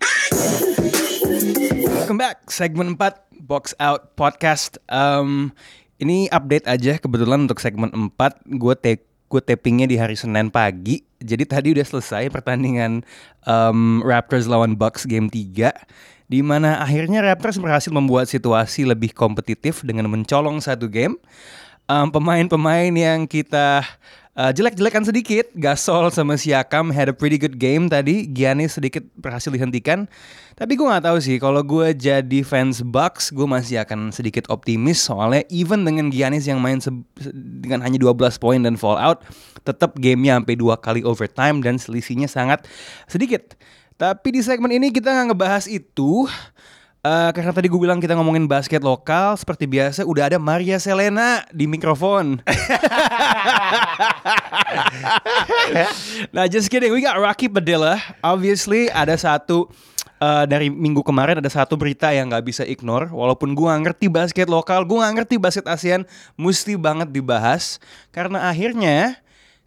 Welcome back, segmen 4 Box Out Podcast. Um, ini update aja kebetulan untuk segmen 4 gue take gue tapingnya di hari Senin pagi. Jadi tadi udah selesai pertandingan um, Raptors lawan Bucks game 3 di mana akhirnya Raptors berhasil membuat situasi lebih kompetitif dengan mencolong satu game. Um, pemain-pemain yang kita uh, jelek-jelekan sedikit, Gasol sama Siakam had a pretty good game tadi. Giannis sedikit berhasil dihentikan. Tapi gue nggak tahu sih, kalau gue jadi fans Bucks, gue masih akan sedikit optimis soalnya even dengan Giannis yang main dengan hanya 12 poin dan fallout, tetap gamenya sampai dua kali overtime dan selisihnya sangat sedikit. Tapi di segmen ini kita nggak ngebahas itu. Eh, karena tadi gue bilang kita ngomongin basket lokal, seperti biasa udah ada Maria Selena di mikrofon. (laughs) nah, just kidding. We got Rocky Padilla. Obviously ada satu eh, dari minggu kemarin ada satu berita yang nggak bisa ignore. Walaupun gue nggak ngerti basket lokal, gue nggak ngerti basket ASEAN, mesti banget dibahas karena akhirnya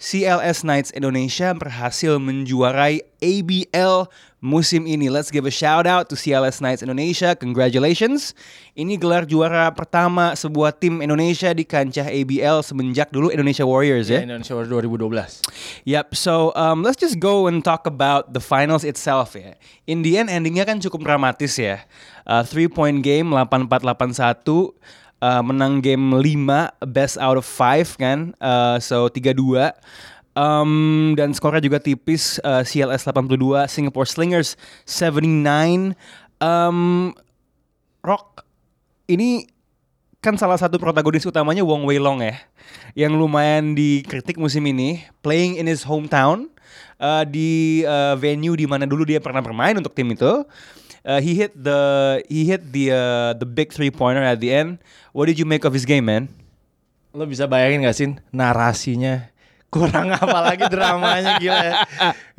CLS Knights Indonesia berhasil menjuarai ABL musim ini. Let's give a shout out to CLS Knights Indonesia. Congratulations. Ini gelar juara pertama sebuah tim Indonesia di kancah ABL semenjak dulu Indonesia Warriors ya. Indonesia Warriors 2012. Yep, so um, let's just go and talk about the finals itself ya. In the end, endingnya kan cukup dramatis ya. Uh, three point game 8481 uh, menang game 5 best out of 5 kan. Uh, so 3-2. Um, dan skornya juga tipis uh, CLS 82, Singapore Slingers 79. Um, Rock ini kan salah satu protagonis utamanya Wong Wei Long ya, yang lumayan dikritik musim ini, playing in his hometown uh, di uh, venue di mana dulu dia pernah bermain untuk tim itu. Uh, he hit the he hit the uh, the big three pointer at the end. What did you make of his game, man? Lo bisa bayangin gak sih narasinya kurang (laughs) apa lagi dramanya gila ya.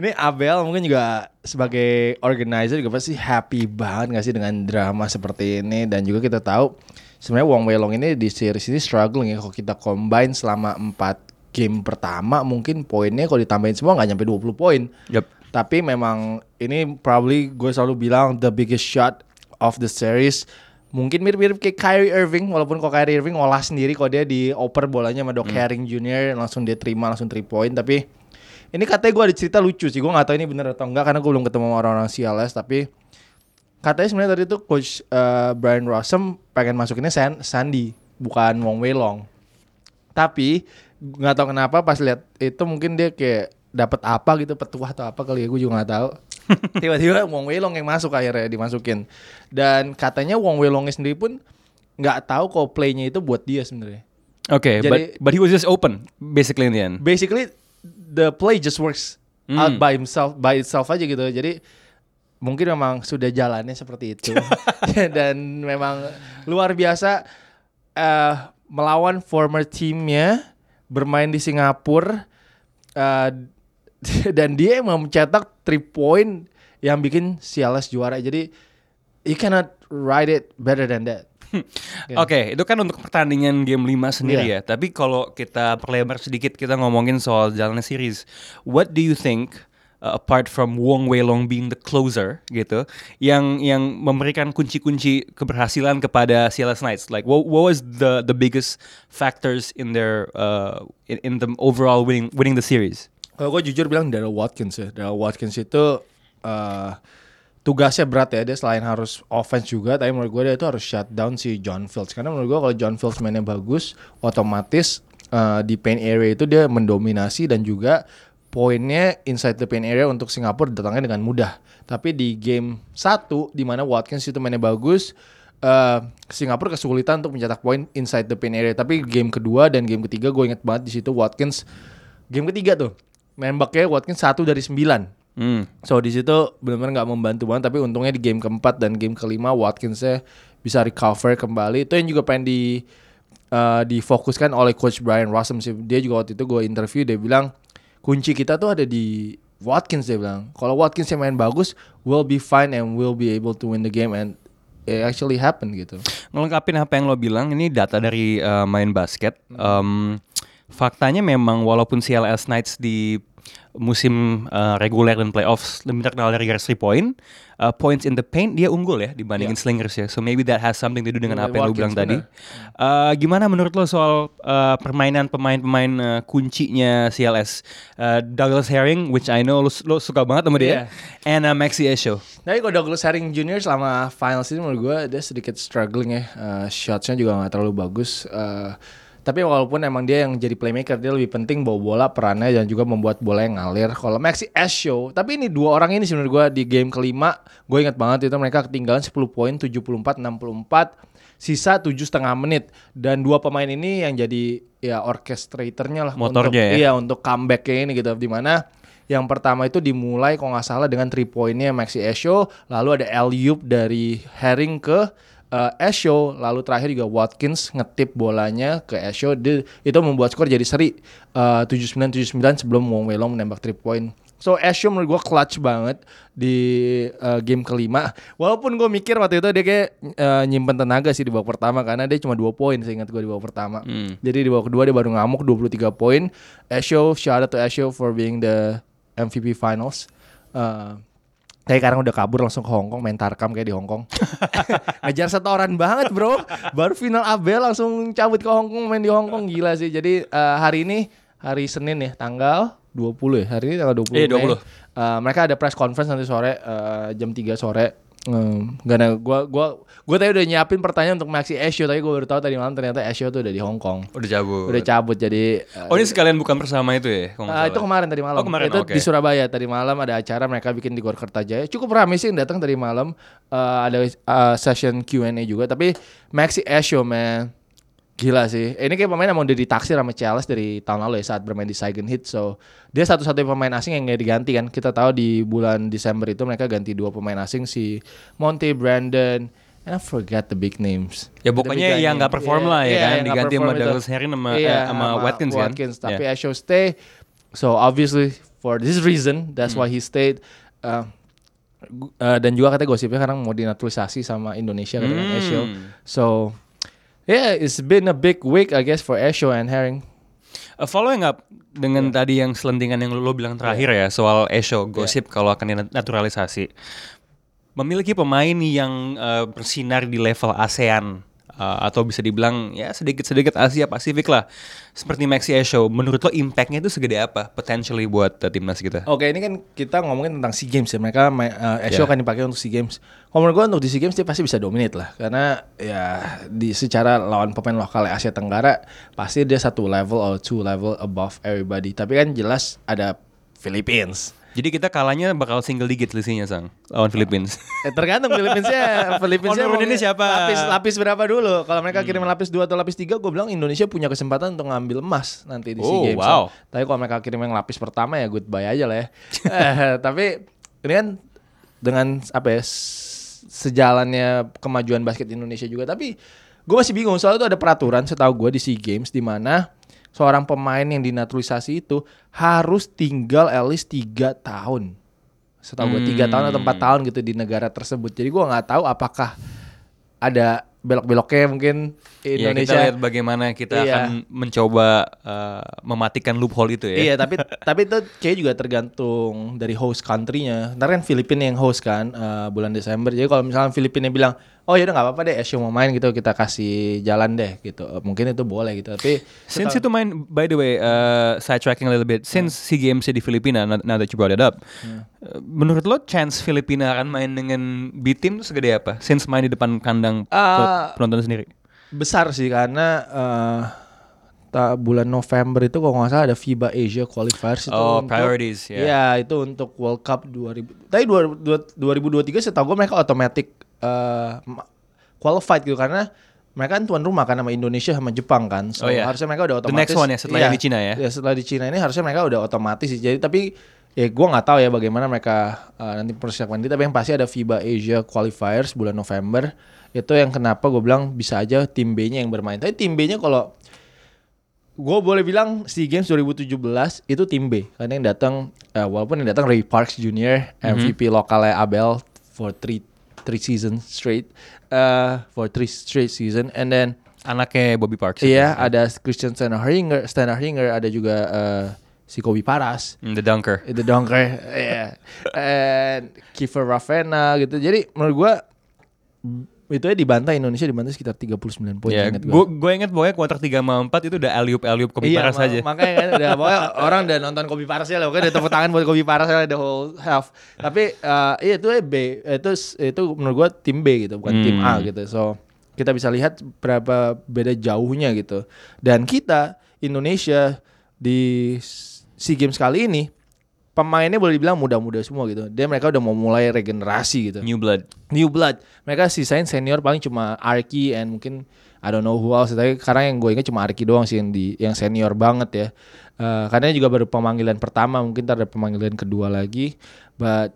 Ini Abel mungkin juga sebagai organizer juga pasti happy banget gak sih dengan drama seperti ini dan juga kita tahu sebenarnya Wong Wei Long ini di series ini struggling ya kalau kita combine selama 4 game pertama mungkin poinnya kalau ditambahin semua nggak nyampe 20 poin. Yep. Tapi memang ini probably gue selalu bilang the biggest shot of the series. Mungkin mirip-mirip kayak Kyrie Irving walaupun kok Kyrie Irving ngolah sendiri kalau dia dioper bolanya sama Doc Herring Jr. langsung dia terima langsung 3 point tapi ini katanya gue ada cerita lucu sih gue nggak tahu ini bener atau enggak karena gue belum ketemu sama orang-orang CLS tapi katanya sebenarnya tadi tuh coach uh, Brian Rossum pengen masukinnya San Sandy bukan Wong Wei Long tapi nggak tahu kenapa pas lihat itu mungkin dia kayak dapat apa gitu petuah atau apa kali ya gue juga nggak tahu. (laughs) Tiba-tiba Wong Wei Long yang masuk akhirnya dimasukin. Dan katanya Wong Wei Longnya sendiri pun nggak tahu kalau playnya itu buat dia sebenarnya. Okay, Jadi- but but he was just open basically in the end. basically the play just works Hmm. out by himself by itself aja gitu. Jadi mungkin memang sudah jalannya seperti itu. (laughs) (laughs) Dan memang luar biasa eh melawan former teamnya bermain di Singapura eh, (laughs) dan dia yang mencetak three point yang bikin CLS juara jadi you cannot write it better than that. (laughs) Oke, itu kan untuk pertandingan game 5 sendiri Iya. ya. Tapi kalau kita perlebar sedikit kita ngomongin soal jalannya series. What do you think uh, apart from Wong Wei Long being the closer gitu yang yang memberikan kunci-kunci keberhasilan kepada CLS Knights? Like what, what was the the biggest factors in their uh, in, in the overall winning winning the series? Kalau gue jujur bilang Daryl Watkins ya. Daryl Watkins itu eh, tugasnya berat ya. Dia selain harus offense juga, tapi menurut gue dia itu harus shutdown si John Fields. Karena menurut gue kalau John Fields mainnya bagus, otomatis eh, di paint area itu dia mendominasi dan juga poinnya inside the paint area untuk Singapura datangnya dengan mudah. Tapi di game satu di mana Watkins itu mainnya bagus, eh Singapura kesulitan untuk mencetak poin inside the paint area. Tapi game kedua dan game ketiga gue inget banget di situ Watkins game ketiga tuh nembaknya Watkins satu dari sembilan. Hmm. So di situ benar-benar nggak membantu banget. Tapi untungnya di game keempat dan game kelima Watkinsnya bisa recover kembali. Itu yang juga pengen di eh, difokuskan oleh Coach Brian Rossum sih. Dia juga waktu itu gue interview dia bilang kunci kita tuh ada di Watkins dia bilang. Kalau Watkins yang main bagus, we'll be fine and we'll be able to win the game and it actually happened gitu. Ngelengkapin apa yang lo bilang, ini data dari uh, main basket. Um, faktanya memang walaupun CLS Knights di musim uh, reguler dan playoffs lebih terkenal dari garis three point, uh, points in the paint dia unggul ya dibandingin Slingers ya. So maybe that has something to do dengan Dengan apa yang Watkins, bilang tadi. benar. Uh, gimana menurut lo soal uh, permainan pemain-pemain uh, kuncinya CLS? Uh, Douglas Herring, which I know lo, lo suka banget sama dia, Iya. and uh, Maxi Esho. Tapi kalau Douglas Herring Jr. selama finals ini menurut gue dia sedikit struggling ya. Eh, shotsnya juga nggak terlalu bagus. Eh, tapi walaupun emang dia yang jadi playmaker, dia lebih penting bawa bola perannya dan juga membuat bola yang ngalir. Kalau Maxi Show, tapi ini dua orang ini menurut gue di game kelima, gue ingat banget itu mereka ketinggalan 10 poin, 74, 64, sisa tujuh setengah menit. Dan dua pemain ini yang jadi ya orchestratornya lah. Motornya untuk, ya. Iya untuk comeback ini gitu. Di mana yang pertama itu dimulai kalau nggak salah dengan three pointnya Maxi Esho, lalu ada alley dari Herring ke uh, Esho, lalu terakhir juga Watkins ngetip bolanya ke Esho, Dia- itu membuat skor jadi seri uh, 79-79 sebelum Wong Wei Long menembak three point So Asho menurut gue clutch banget di uh, game kelima. Walaupun gue mikir waktu itu dia kayak uh, nyimpen tenaga sih di babak pertama karena dia cuma dua poin seingat gue di babak pertama. Jadi di babak kedua dia baru ngamuk 23 poin. Asho shout out to Asho for being the MVP finals. Uh, Kayak sekarang udah kabur langsung ke Hongkong main tarkam kayak di Hongkong. (laughs) Ngejar setoran banget bro. Baru final ABL langsung cabut ke Hongkong main di Hongkong gila sih. Jadi eh, hari ini hari Senin ya tanggal 20 ya. Hari ini tanggal 20. Iya, Mei. 20. Eh, mereka ada press conference nanti sore eh, jam 3 sore. Hmm, karena gua gua gua tadi udah nyiapin pertanyaan untuk Maxi Asio tapi gua baru tahu tadi malam ternyata Asio tuh udah di Hong Kong. Udah cabut. Udah cabut jadi eh, Oh ini sekalian bukan bersama itu ya? salah. itu kemarin tadi malam. Oh, kemarin, itu oke. di Surabaya tadi malam ada acara mereka bikin di Gor Kertajaya. Cukup ramai sih yang datang tadi malam. Eh, ada eh, session Q&A juga. Tapi Maxi Asho man, gila sih. Ini kayak pemain yang mau udah ditaksir sama Chelsea dari tahun lalu ya saat bermain di Saigon Heat. So dia satu-satunya pemain asing yang nggak diganti kan. Kita tahu di bulan Desember itu mereka ganti dua pemain asing si Monte Brandon. And I forgot the big names. Ya, pokoknya yang nggak perform lah ya kan, yang nggak diganti sama. Douglas Herring sama- Iya, eh, sama Watkins kan? Tapi Iya. Asho stay. So obviously for this reason, that's Hmm. why he stayed. Uh, uh, dan juga katanya gosipnya sekarang mau dinaturalisasi sama Indonesia katanya Hmm. Asho. So yeah, it's been a big week I guess for Asho and Herring. Uh, following up dengan tadi yang selentingan yang lo, bilang terakhir ya soal Esho gosip kalau akan dinaturalisasi. Memiliki pemain yang uh, bersinar di level ASEAN uh, atau bisa dibilang ya sedikit-sedikit Asia Pasifik lah. Seperti Maxi Esho, menurut lo impactnya itu segede apa potentially buat uh, timnas kita? Oke, ini kan kita ngomongin tentang SEA Games ya. Mereka uh, Asho Yeah. akan dipakai untuk SEA Games. Kalau menurut gue untuk di SEA Games dia pasti bisa dominate lah. Karena ya di secara lawan pemain lokal Asia Tenggara pasti dia satu level or two level above everybody. Tapi kan jelas ada Philippines. Jadi kita kalahnya bakal single digit selisihnya sang lawan Philippines. Eh, tergantung Philippines-nya. (laughs) Philippines-nya Wonder mau Woman ini siapa? Lapis lapis berapa dulu? Kalau mereka kirim lapis 2 atau lapis 3, gue bilang Indonesia punya kesempatan untuk ngambil emas nanti di SEA Oh, Games. wow. Tapi kalau mereka kirim yang lapis pertama ya goodbye aja lah ya. (laughs) Eh, tapi ini kan dengan apa ya sejalannya kemajuan basket Indonesia juga. Tapi gue masih bingung soalnya itu ada peraturan setahu gue di SEA Games di mana seorang pemain yang dinaturalisasi itu harus tinggal at least 3 tahun setahu gue tiga tahun atau empat tahun gitu di negara tersebut jadi gue nggak tahu apakah ada belok-beloknya mungkin Iya, Indonesia kita lihat bagaimana kita Iya. akan mencoba uh, mematikan loophole itu ya. Iya tapi tapi itu kayak juga tergantung dari host country-nya. Ntar kan Filipina yang host kan eh, bulan Desember. Jadi kalau misalnya Filipina bilang, oh ya udah nggak apa-apa deh, Asia mau main gitu kita kasih jalan deh gitu. Eh, Mungkin itu boleh gitu. Tapi Since itu main, by the way, uh, side tracking a little bit. Since SEA Games di Filipina, now that you brought it up, uh, menurut lo chance Filipina akan main dengan B team itu segede apa? Since main di depan kandang pe- penonton sendiri. besar sih karena eh ta- bulan November itu kalau nggak salah ada FIBA Asia Qualifiers itu Oh, untuk- priorities, ya. Iya, itu untuk World Cup 2000. Tapi 2023 setahu gue mereka otomatis eh, ma- qualified gitu karena mereka kan tuan rumah kan sama Indonesia sama Jepang kan. So Oh, iya. harusnya mereka udah The otomatis. next one ya, setelah yang di Cina ya? setelah di Cina ini harusnya mereka udah otomatis sih. Jadi tapi ya gue nggak tahu ya bagaimana mereka eh, nanti persiapan ini tapi yang pasti ada FIBA Asia Qualifiers bulan November itu yang kenapa gue bilang bisa aja tim B-nya yang bermain tapi tim B-nya kalau gue boleh bilang SEA Games 2017 itu tim B karena yang datang eh, walaupun yang datang Ray Parks Jr. MVP lokalnya Abel for three three season straight eh for three straight season and then Anaknya Bobby Parks. Iya, ada Christian Stenarhinger, Stenarhinger, ada juga eh, si Kobe Paras, Mm, The Dunker. The Donker, iya. (laughs) And Kiefer Ravena gitu. Jadi menurut gua itu ya dibantai Indonesia dibantai sekitar 39 poin Ya, ingat gue gua. gue inget pokoknya kuarter 3 sama 4 itu udah aliup aliup Kobe Iya, Paras ma- aja. makanya kan udah (laughs) pokoknya orang udah nonton Kobe Paras ya lah, pokoknya udah tepuk tangan buat Kobe Paras ya the whole half. Tapi eh, iya itu B, itu itu menurut gua tim B gitu, bukan tim A Hmm. gitu. So kita bisa lihat berapa beda jauhnya gitu. Dan kita Indonesia di SEA Games kali ini pemainnya boleh dibilang muda-muda semua gitu. Dia mereka udah mau mulai regenerasi gitu New blood. new blood. Mereka sisain senior paling cuma Arki and mungkin I don't know who else. Tapi karena yang gue ingat cuma Arki doang sih yang di yang senior banget ya. Eh, karena juga baru pemanggilan pertama, mungkin ntar ada pemanggilan kedua lagi. But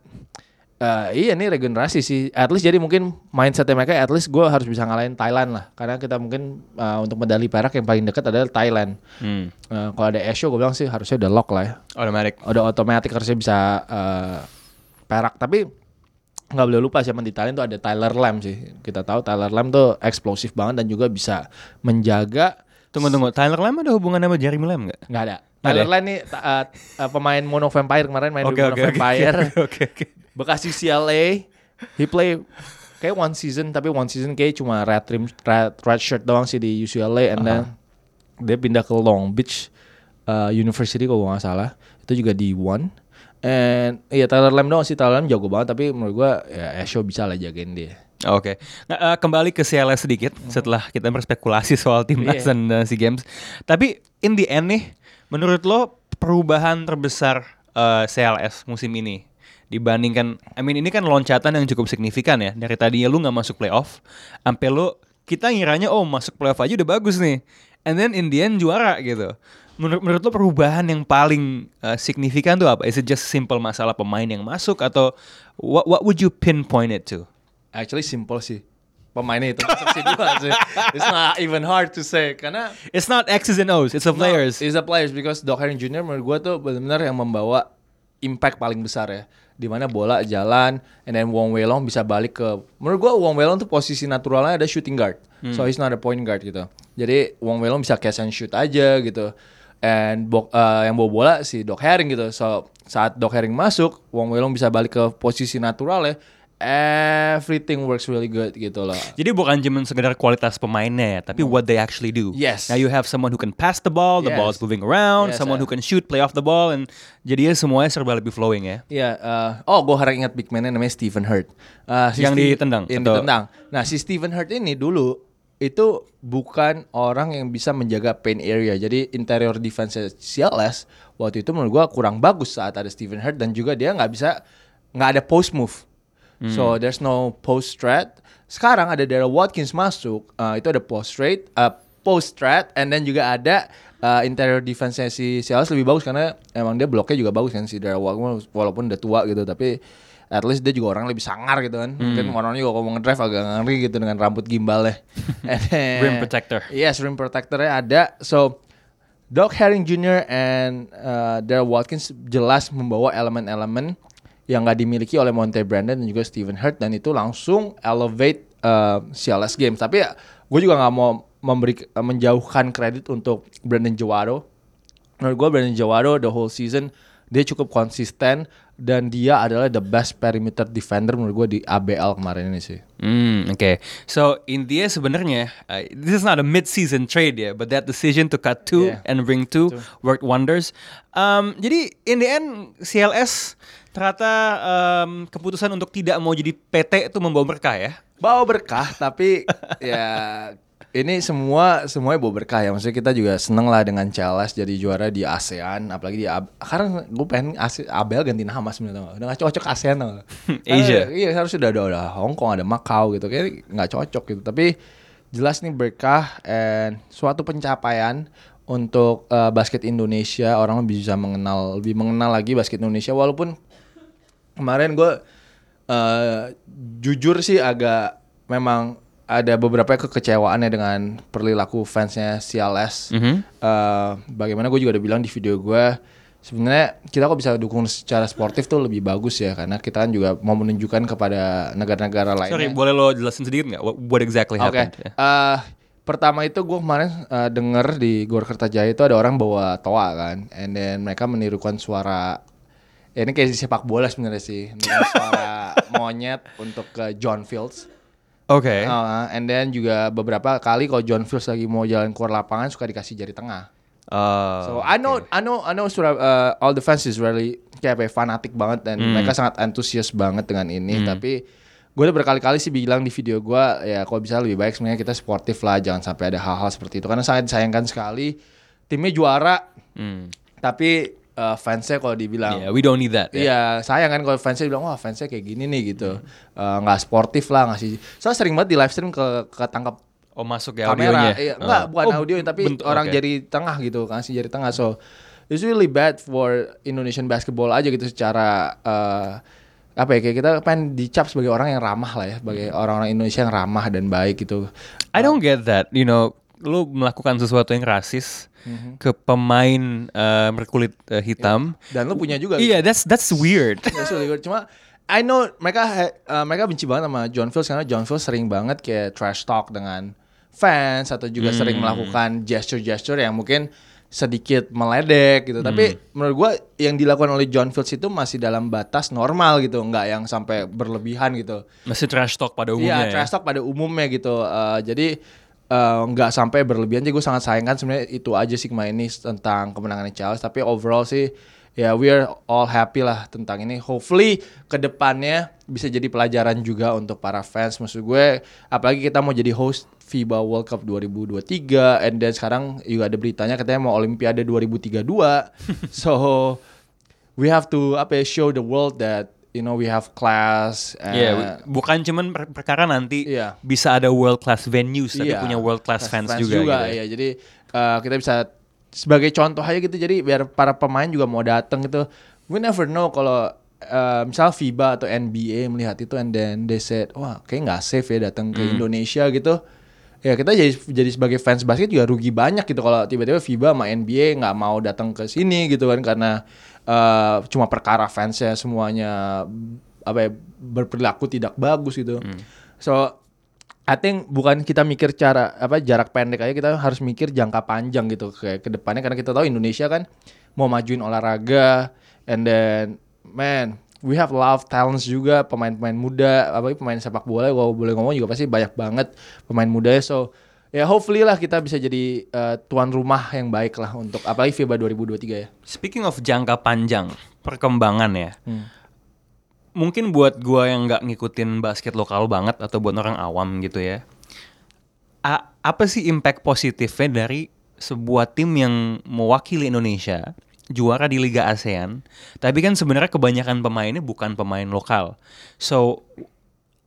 Eh, iya nih regenerasi sih. At least jadi mungkin mindsetnya mereka at least gue harus bisa ngalahin Thailand lah. Karena kita mungkin eh, untuk medali perak yang paling dekat adalah Thailand. Hmm. Eh, kalau ada Asia gue bilang sih harusnya udah lock lah ya. Automatic. Udah otomatis harusnya bisa eh, perak. Tapi nggak boleh lupa sih di Thailand tuh ada Tyler Lam sih. Kita tahu Tyler Lam tuh eksplosif banget dan juga bisa menjaga Tunggu tunggu, Tyler Lamb ada hubungan sama Jeremy Lamb nggak? nggak ada. Tyler ya? Lam nih eh, pemain Mono Vampire kemarin main Oke di Mono oke. Vampire. (laughs) Oke oke. Bekas UCLA he play kayak one season tapi one season kayak cuma red trim red, red shirt doang sih di UCLA and then dia pindah ke Long Beach uh, University kalau nggak salah. Itu juga di one. And iya Tyler Lamb doang sih. Tyler Lamb jago banget tapi menurut gua ya Esho bisa lah jagain dia. Oke, nah, eh, kembali ke CLS sedikit setelah kita berspekulasi soal timnas Iya. dan uh, SEA Games. Tapi in the end nih, menurut lo perubahan terbesar eh, CLS musim ini dibandingkan, I mean ini kan loncatan yang cukup signifikan ya dari tadinya lu nggak masuk playoff, sampai lu kita ngiranya oh masuk playoff aja udah bagus nih, and then in the end juara gitu. Menurut, menurut lo perubahan yang paling eh, signifikan tuh apa? Is it just simple masalah pemain yang masuk atau what what would you pinpoint it to? actually simple sih pemainnya itu masuk sih dua sih it's not even hard to say karena It's not X's and O's, it's the players. No, it's the players because Doc Herring Jr. menurut gue tuh benar-benar yang membawa impact paling besar ya. Di mana bola jalan, and then Wong Welong bisa balik ke. Menurut gue Wong Welong tuh posisi naturalnya ada shooting guard, so he's not a point guard gitu. Jadi Wong Welong bisa catch and shoot aja gitu. And bo- uh, yang bawa bola si Doc Herring gitu. So saat Doc Herring masuk, Wong Welong bisa balik ke posisi naturalnya. Everything works really good gitu loh. Jadi bukan cuma sekedar kualitas pemainnya, ya, tapi what they actually do. Yes. Now you have someone who can pass the ball, the Yes. ball is moving around, Yes, someone uh. who can shoot, play off the ball, and jadinya semuanya serba lebih flowing ya. Iya, eh, oh gue harus ingat big man-nya namanya Stephen Hurt. Eh, Yang Steve- ditendang, Yang atau- ditendang. Nah si Stephen Hurt ini dulu itu bukan orang yang bisa menjaga paint area. Jadi interior defense CLS waktu itu menurut gue kurang bagus saat ada Stephen Hurt dan juga dia nggak bisa nggak ada post move. So there's no post threat. Sekarang ada Daryl Watkins masuk, eh, itu ada post threat, eh, post threat, and then juga ada eh, interior defense si CLS lebih bagus karena emang dia bloknya juga bagus kan si Daryl Watkins walaupun udah tua gitu tapi at least dia juga orang lebih sangar gitu kan. Mungkin orang-orang juga kalau mau ngedrive agak ngeri gitu dengan rambut gimbalnya. (laughs) Then- Rim protector. Yes, rim protectornya ada. So Doc Herring Jr. and uh, Daryl Watkins jelas membawa elemen-elemen yang gak dimiliki oleh Monte Brandon dan juga Stephen Hurt dan itu langsung elevate uh, CLS Games. Tapi ya, gue juga nggak mau memberi uh, menjauhkan kredit untuk Brandon Jawaro. Menurut gue Brandon Jawaro the whole season dia cukup konsisten dan dia adalah the best perimeter defender menurut gue di ABL kemarin ini sih. Hmm, oke. So intinya sebenarnya uh, this is not a mid-season trade ya, but that decision to cut two Yeah. and bring two worked wonders. Um, jadi in the end CLS ternyata um, keputusan untuk tidak mau jadi PT itu membawa berkah ya. bawa berkah tapi (laughs) ya ini semua semuanya bawa berkah ya. Maksudnya kita juga seneng lah dengan CLS jadi juara di ASEAN. Apalagi di AB, karena gue pengen ASE, ABL ganti nama sebenarnya udah gak cocok ASEAN tau? (laughs) Asia. Karena, iya harus sudah ada, ada Hong Kong ada Macau gitu. Kayak nggak cocok gitu. Tapi jelas nih berkah and suatu pencapaian untuk eh, basket Indonesia. Orang lebih bisa mengenal lebih mengenal lagi basket Indonesia. Walaupun kemarin gue eh jujur sih agak memang ada beberapa kekecewaannya dengan perilaku fansnya CLS. Mhm. Eh, bagaimana gue juga udah bilang di video gue sebenarnya kita kok bisa dukung secara sportif tuh lebih bagus ya karena kita kan juga mau menunjukkan kepada negara-negara lainnya. Sorry, boleh lo jelasin sedikit nggak what, what exactly happened? ya? eh, pertama itu gue kemarin eh, denger di Gor Kertajaya itu ada orang bawa toa kan, and then mereka menirukan suara. Ya ini kayak di sepak bola sebenarnya sih, suara (laughs) monyet untuk ke John Fields. Oke. Uh, and then juga beberapa kali kalau John Fields lagi mau jalan keluar lapangan suka dikasih jari tengah. Oh, So I know, I know, I know Surab- uh, all the fans is really kayak apa fanatik banget dan Hmm. mereka sangat antusias banget dengan ini. Tapi gue udah berkali-kali sih bilang di video gue ya kalau bisa lebih baik sebenarnya kita sportif lah, jangan sampai ada hal-hal seperti itu karena sangat disayangkan sekali timnya juara, Hmm. tapi uh, fansnya kalau dibilang Yeah, we don't need that. ya. Iya, sayang kan kalau fansnya bilang wah fansnya kayak gini nih gitu, Eh, nggak sportif lah ngasih. Soalnya sering banget di live stream ke ketangkap Oh masuk ya kamera audionya. iya enggak Oh. bukan Oh, audio tapi bentuk- orang oke. jari tengah gitu kasih jari tengah so it's really bad for Indonesian basketball aja gitu secara uh, apa ya kayak kita pengen dicap sebagai orang yang ramah lah ya, sebagai orang-orang Indonesia yang ramah dan baik gitu. I don't get that, you know, lu melakukan sesuatu yang rasis ke pemain eh, berkulit eh, hitam. Dan lu punya juga. Iya, that's that's weird. That's really good. Cuma I know mereka uh, mereka benci banget sama John Fields karena John Fields sering banget kayak trash talk dengan fans atau juga sering melakukan gesture-gesture yang mungkin sedikit meledek gitu. Tapi menurut gua yang dilakukan oleh John Fields itu masih dalam batas normal gitu, nggak yang sampai berlebihan gitu. Masih trash talk pada Iya, umumnya. ya. trash talk pada umumnya gitu. Eh, jadi eh, nggak sampai berlebihan. Jadi gue sangat sayangkan sebenarnya itu aja sigma ini tentang kemenangan Charles. Tapi overall sih ya we are all happy lah tentang ini. Hopefully ke depannya bisa jadi pelajaran juga untuk para fans. Maksud gue apalagi kita mau jadi host FIBA World Cup 2023 and then sekarang juga ada beritanya katanya mau Olimpiade 2032. (laughs) so we have to apa ya, show the world that you know we have class. Iya, and- bukan cuman per- perkara nanti Iya. bisa ada world class venues tapi Iya, punya world class fans, juga. gitu ya. ya. Jadi uh, kita bisa sebagai contoh aja gitu. Jadi biar para pemain juga mau datang gitu. We never know kalau uh, misal FIBA atau NBA melihat itu and then they said, wah kayak nggak safe ya datang ke Indonesia gitu. Ya kita jadi jadi sebagai fans basket juga rugi banyak gitu kalau tiba-tiba FIBA sama NBA nggak mau datang ke sini gitu kan karena uh, cuma perkara fansnya semuanya apa ya, berperilaku tidak bagus gitu. Hmm. So I think bukan kita mikir cara apa jarak pendek aja kita harus mikir jangka panjang gitu kayak ke depannya karena kita tahu Indonesia kan mau majuin olahraga and then man we have of talents juga pemain-pemain muda apalagi pemain sepak bola kalau boleh ngomong juga pasti banyak banget pemain muda so ya hopefully lah kita bisa jadi uh, tuan rumah yang baik lah untuk apalagi FIBA 2023 ya. Speaking of jangka panjang, perkembangan ya. Hmm. Mungkin buat gua yang nggak ngikutin basket lokal banget atau buat orang awam gitu ya. A- apa sih impact positifnya dari sebuah tim yang mewakili Indonesia juara di Liga ASEAN, tapi kan sebenarnya kebanyakan pemainnya bukan pemain lokal. So,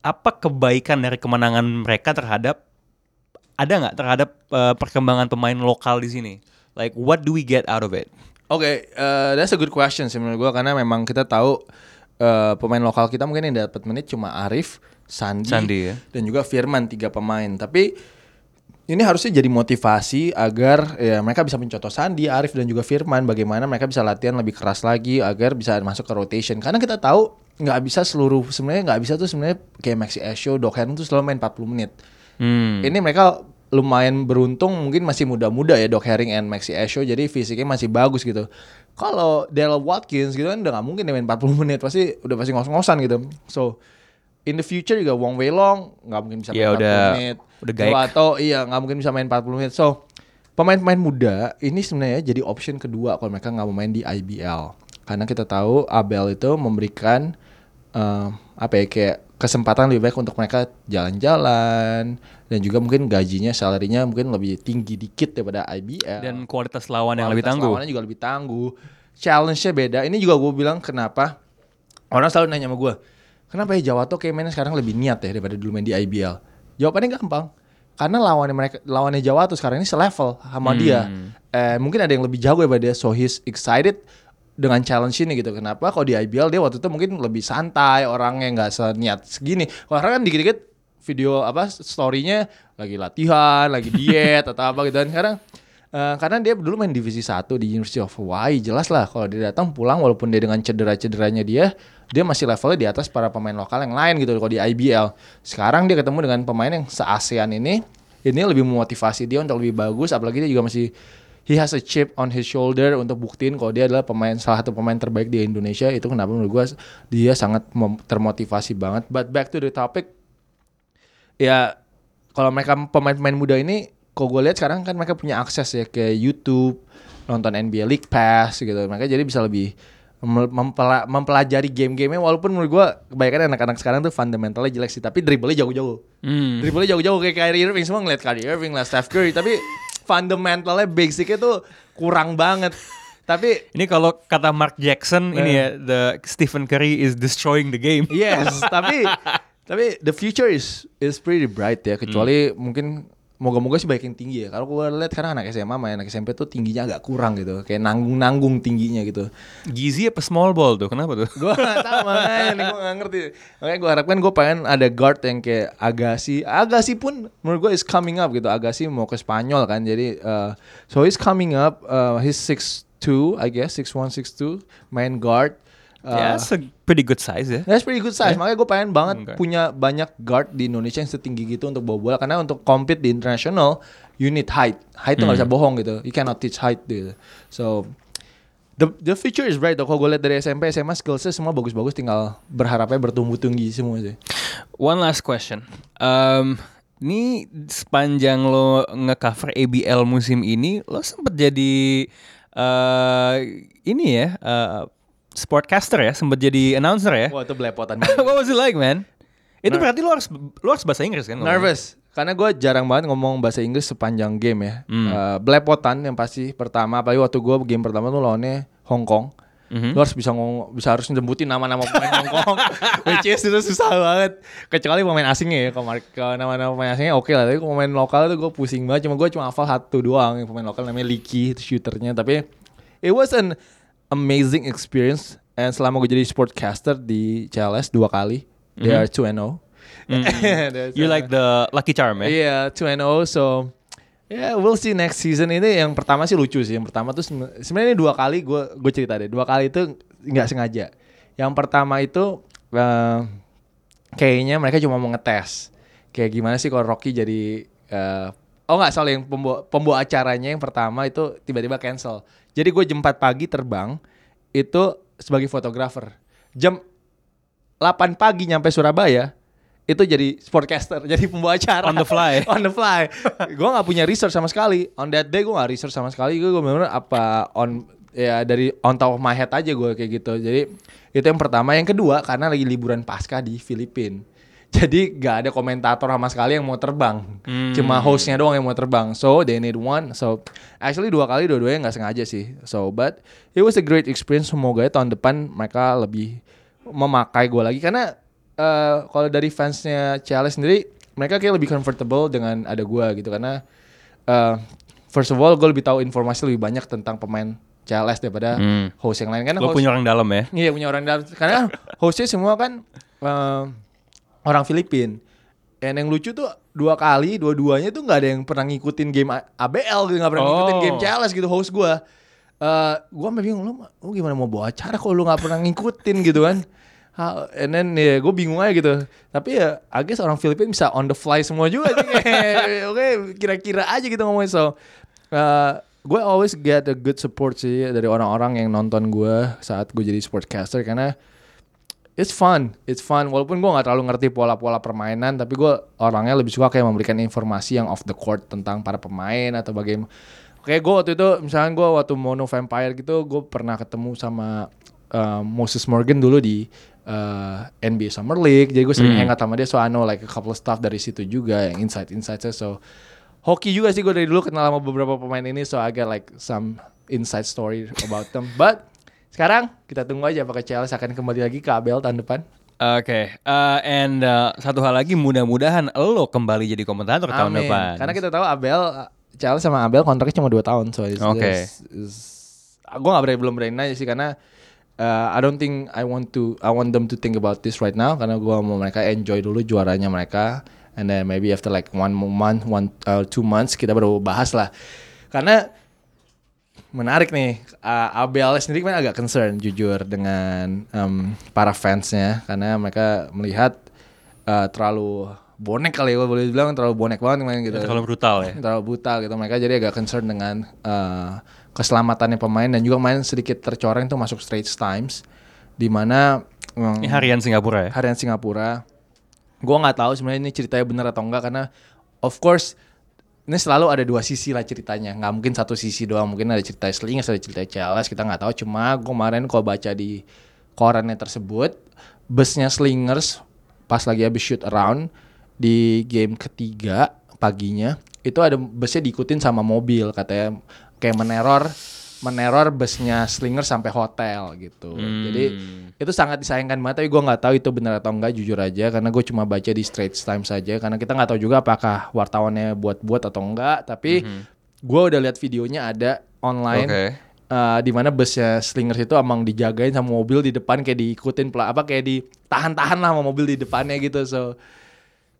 apa kebaikan dari kemenangan mereka terhadap ada nggak terhadap uh, perkembangan pemain lokal di sini? Like what do we get out of it? Oke, eh, that's a good question sih menurut gua karena memang kita tahu eh, pemain lokal kita mungkin yang dapat menit cuma Arif, Sandi, Sandi, ya. dan juga Firman tiga pemain. Tapi ini harusnya jadi motivasi agar ya mereka bisa mencontoh Sandi, Arif dan juga Firman bagaimana mereka bisa latihan lebih keras lagi agar bisa masuk ke rotation. Karena kita tahu nggak bisa seluruh sebenarnya nggak bisa tuh sebenarnya kayak Maxi Esho, Herman tuh selalu main 40 menit. Hmm. Ini mereka lumayan beruntung mungkin masih muda-muda ya Doc Herring and Maxi Esho jadi fisiknya masih bagus gitu. Kalau Daryl Watkins gitu kan udah nggak mungkin dia main 40 menit pasti udah pasti ngos-ngosan gitu. So in the future juga Wong Wei Long nggak mungkin bisa main Ya, 40 udah- menit. udah. Atau iya nggak mungkin bisa main 40 menit. So pemain-pemain muda ini sebenarnya jadi option kedua kalau mereka nggak mau main di IBL. Karena kita tahu Abel itu memberikan eh, apa ya kayak kesempatan lebih baik untuk mereka jalan-jalan dan juga mungkin gajinya salarinya mungkin lebih tinggi dikit daripada IBL Dan kualitas lawan yang lebih Kualitas tangguh. lawannya juga lebih tangguh. Challenge-nya beda. Ini juga gue bilang kenapa orang selalu nanya sama gue kenapa ya Jawa tuh kayak mainnya sekarang lebih niat ya daripada dulu main di IBL jawabannya gampang. Karena lawannya mereka lawannya Jawa tuh sekarang ini selevel sama dia. Eh, mungkin ada yang lebih jago daripada dia. So he's excited dengan challenge ini gitu. Kenapa? Kalau di IBL dia waktu itu mungkin lebih santai orangnya nggak seniat segini. Sekarang kan dikit-dikit video apa storynya lagi latihan lagi diet (laughs) atau apa gitu. Kan sekarang Eh, karena dia dulu main divisi 1 di University of Hawaii jelas lah kalau dia datang pulang walaupun dia dengan cedera-cederanya dia dia masih levelnya di atas para pemain lokal yang lain gitu kalau di IBL sekarang dia ketemu dengan pemain yang se-ASEAN ini ini lebih memotivasi dia untuk lebih bagus apalagi dia juga masih he has a chip on his shoulder untuk buktiin kalau dia adalah pemain salah satu pemain terbaik di Indonesia. Itu kenapa menurut gua dia sangat termotivasi banget. But back to the topic ya kalau mereka pemain-pemain muda ini kalau gue lihat sekarang kan mereka punya akses ya ke YouTube nonton NBA League Pass gitu. Mereka jadi bisa lebih mem- mempela- mempelajari game-gamenya. Walaupun menurut gue kebanyakan anak-anak sekarang tuh fundamentalnya jelek sih tapi dribblenya jauh-jauh. Hmm. dribblenya jauh-jauh kayak Kyrie Irving. Semua ngeliat Kyrie Irving lah Steph Curry. Tapi fundamentalnya basicnya tuh kurang banget. Tapi Ini kalau kata Mark Jackson ini ya the Stephen Curry is destroying the game. Yes, tapi (laughs) tapi the future is is pretty bright ya kecuali Hmm. mungkin moga-moga sih baik yang tinggi ya. Kalau gue lihat karena anak SMA main anak SMP tuh tingginya agak kurang gitu, kayak nanggung-nanggung tingginya gitu. Gizi apa small ball tuh? Kenapa tuh? gue gak tau makanya nih gue gak ngerti makanya gue harapkan gue pengen ada guard yang kayak Agassi Agassi pun menurut gue is coming up gitu Agassi mau ke Spanyol kan jadi uh, so he's coming up uh, he's 6'2 I guess 6'1 6'2 main guard Uh, yeah, that's a pretty good size ya. That's pretty good size. Makanya gue pengen banget Okay. punya banyak guard di Indonesia yang setinggi gitu untuk bawa bola. Karena untuk compete di international, you need height. Height tuh nggak bisa bohong gitu. You cannot teach height gitu. So the the future is bright. Kalau gue lihat dari SMP, SMA skillsnya semua bagus-bagus. Tinggal berharapnya bertumbuh tinggi semua sih. One last question. Um, ini sepanjang lo ngecover ABL musim ini, lo sempet jadi eh ini ya, eh, sportcaster ya, sempet jadi announcer ya. Wah itu belepotan. (laughs) What was it like, man? Itu berarti lo harus lo harus bahasa Inggris kan? ngomongnya? Nervous. Karena gue jarang banget ngomong bahasa Inggris sepanjang game ya. Hmm. Eh, belepotan yang pasti pertama. Apalagi waktu gue game pertama tuh lawannya Hong Kong. Mhm. Lu harus bisa ngomong, bisa harus nyebutin nama-nama pemain Hong Kong. (laughs) Which is itu susah banget. Kecuali pemain asingnya ya. Kalau nama-nama pemain asingnya oke lah. Tapi pemain lokal tuh gue pusing banget. Cuma gue cuma hafal satu doang. Yang pemain lokal namanya Licky, itu shooternya. Tapi it was an amazing experience. And selama gue jadi sportcaster di CLS dua kali. They are 2 and 0. That's, You uh, like the lucky charm ya? Iya, 2 and 0 so yeah, we'll see next season ini yang pertama sih lucu sih. Yang pertama tuh seben- sebenarnya ini dua kali gue gue cerita deh. Dua kali itu nggak sengaja. Yang pertama itu eh, kayaknya mereka cuma mau ngetes. Kayak gimana sih kalau Rocky jadi eh, Oh nggak salah yang pembawa, pembawa acaranya yang pertama itu tiba-tiba cancel. Jadi gue jam 4 pagi terbang itu sebagai fotografer. Jam 8 pagi nyampe Surabaya itu jadi sportcaster, (laughs) jadi pembawa acara On the fly. (laughs) on the fly. gue nggak punya research sama sekali. On that day gue nggak research sama sekali. Gue bener-bener apa on ya dari on top of my head aja gue kayak gitu. Jadi itu yang pertama. Yang kedua karena lagi liburan pasca di Filipina. Jadi gak ada komentator sama sekali yang mau terbang. Cuma hostnya doang yang mau terbang. So they need one. So actually dua kali dua-duanya nggak sengaja sih. So but it was a great experience. Semoga ya tahun depan mereka lebih memakai gue lagi karena eh, kalau dari fansnya Ciales sendiri mereka kayak lebih comfortable dengan ada gue gitu karena eh, first of all gue lebih tahu informasi lebih banyak tentang pemain CLS daripada Hmm. host yang lain karena Lo host, punya orang dalam ya? Iya punya orang dalam karena kan hostnya semua kan eh, orang Filipin. Dan yang lucu tuh dua kali, dua-duanya tuh nggak ada yang pernah ngikutin game ABL gitu, nggak pernah ngikutin Oh. game CLS gitu host gue. Eh gue sampe bingung lu, lu gimana mau bawa acara kalau lu nggak pernah ngikutin gitu kan? Ha- And then ya gue bingung aja gitu. Tapi ya I guess orang Filipin bisa on the fly semua juga (laughs) Oke kira-kira aja gitu ngomongin so. eh, gue always get a good support sih dari orang-orang yang nonton gue saat gue jadi sportcaster karena it's fun, it's fun. Walaupun gue nggak terlalu ngerti pola-pola permainan, tapi gue orangnya lebih suka kayak memberikan informasi yang off the court tentang para pemain atau bagaimana. Kayak gue waktu itu, misalnya gue waktu Mono Vampire gitu, gue pernah ketemu sama uh, Moses Morgan dulu di uh, NBA Summer League. Jadi gue sering hangout sama dia, so I know like a couple of stuff dari situ juga, yang insight-insightnya. So hoki juga sih gue dari dulu kenal sama beberapa pemain ini, so I got like some inside story about them. But sekarang kita tunggu aja apakah Chelsea akan kembali lagi ke ABL tahun depan. Oke, uh, and uh, satu hal lagi mudah-mudahan lo kembali jadi komentator tahun Amin. depan. Karena kita tahu Abel Chelsea sama Abel kontraknya cuma 2 tahun so it's, Oke. it's- gue gak berani belum berani nanya sih karena uh, I don't think I want to I want them to think about this right now karena gue mau mereka enjoy dulu juaranya mereka and then maybe after like one month one uh, two months kita baru bahas lah karena menarik nih uh, Abel sendiri kan agak concern jujur dengan um, para fansnya karena mereka melihat uh, terlalu bonek kali ya boleh bilang terlalu bonek banget main gitu terlalu brutal ya. terlalu brutal gitu mereka jadi agak concern dengan uh, keselamatannya pemain dan juga main sedikit tercoreng tuh masuk Straits Times di mana um, Ini harian Singapura ya. harian Singapura. Gua nggak tahu sebenarnya ini ceritanya benar atau enggak karena of course ini selalu ada dua sisi lah ceritanya. nggak mungkin satu sisi doang. Mungkin ada cerita Slingers, ada cerita CLS, kita nggak tahu. Cuma kemarin kalau baca di korannya tersebut, busnya Slingers pas lagi habis shoot around di game ketiga paginya itu ada busnya diikutin sama mobil katanya kayak meneror meneror busnya Slinger sampai hotel gitu. Jadi itu sangat disayangkan banget tapi gue nggak tahu itu benar atau enggak jujur aja karena gue cuma baca di Straits Times saja karena kita nggak tahu juga apakah wartawannya buat-buat atau enggak tapi gue udah lihat videonya ada online Oke. eh, di mana busnya Slingers itu emang dijagain sama mobil di depan kayak diikutin apa kayak ditahan-tahan lah sama mobil di depannya gitu so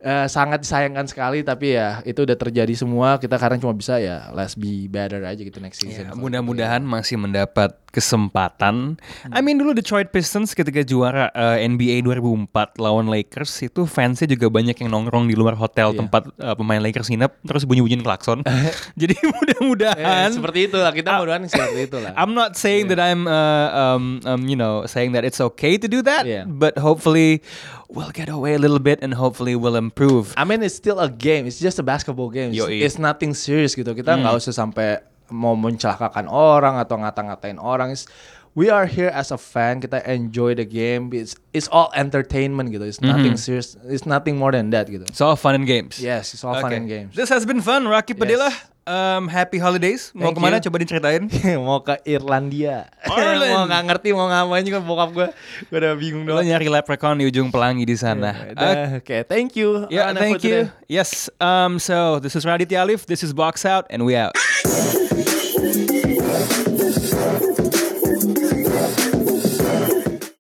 eh, sangat disayangkan sekali tapi ya itu udah terjadi semua kita sekarang cuma bisa ya let's be better aja gitu next season Ya, mudah-mudahan masih mendapat kesempatan. I mean dulu Detroit Pistons ketika juara uh, NBA 2004 lawan Lakers itu fansnya juga banyak yang nongkrong di luar hotel Iya. tempat uh, pemain Lakers nginep terus bunyi-bunyiin klakson. (laughs) Jadi (laughs) Eh, mudah-mudahan seperti itu lah kita mudah-mudahan seperti itu lah I'm not saying that I'm, uh, um, um, you know, saying that it's okay to do that, Yeah. but hopefully we'll get away a little bit and hopefully we'll improve. I mean it's still a game. It's just a basketball game. It's, Yoi. it's nothing serious gitu. Kita nggak usah sampai mau mencelakakan orang atau ngata-ngatain orang. It's, we are here as a fan. Kita enjoy the game. It's it's all entertainment gitu. It's nothing serious. It's nothing more than that gitu. It's all fun and games. Yes, it's all fun Okay. and games. This has been fun, Rocky Padilla. Um, happy holidays. Mau Thank ke mana? you. Coba diceritain. (laughs) mau ke Irlandia. (laughs) Ireland. mau nggak ngerti mau ngapain juga bokap gue. Gue udah bingung Lo doang. nyari leprechaun di ujung pelangi di sana. Udah, Oke, thank you. Yeah, Ana, thank you. today. Yes. Um. So this is Raditya Alif. This is Box Out, and we out.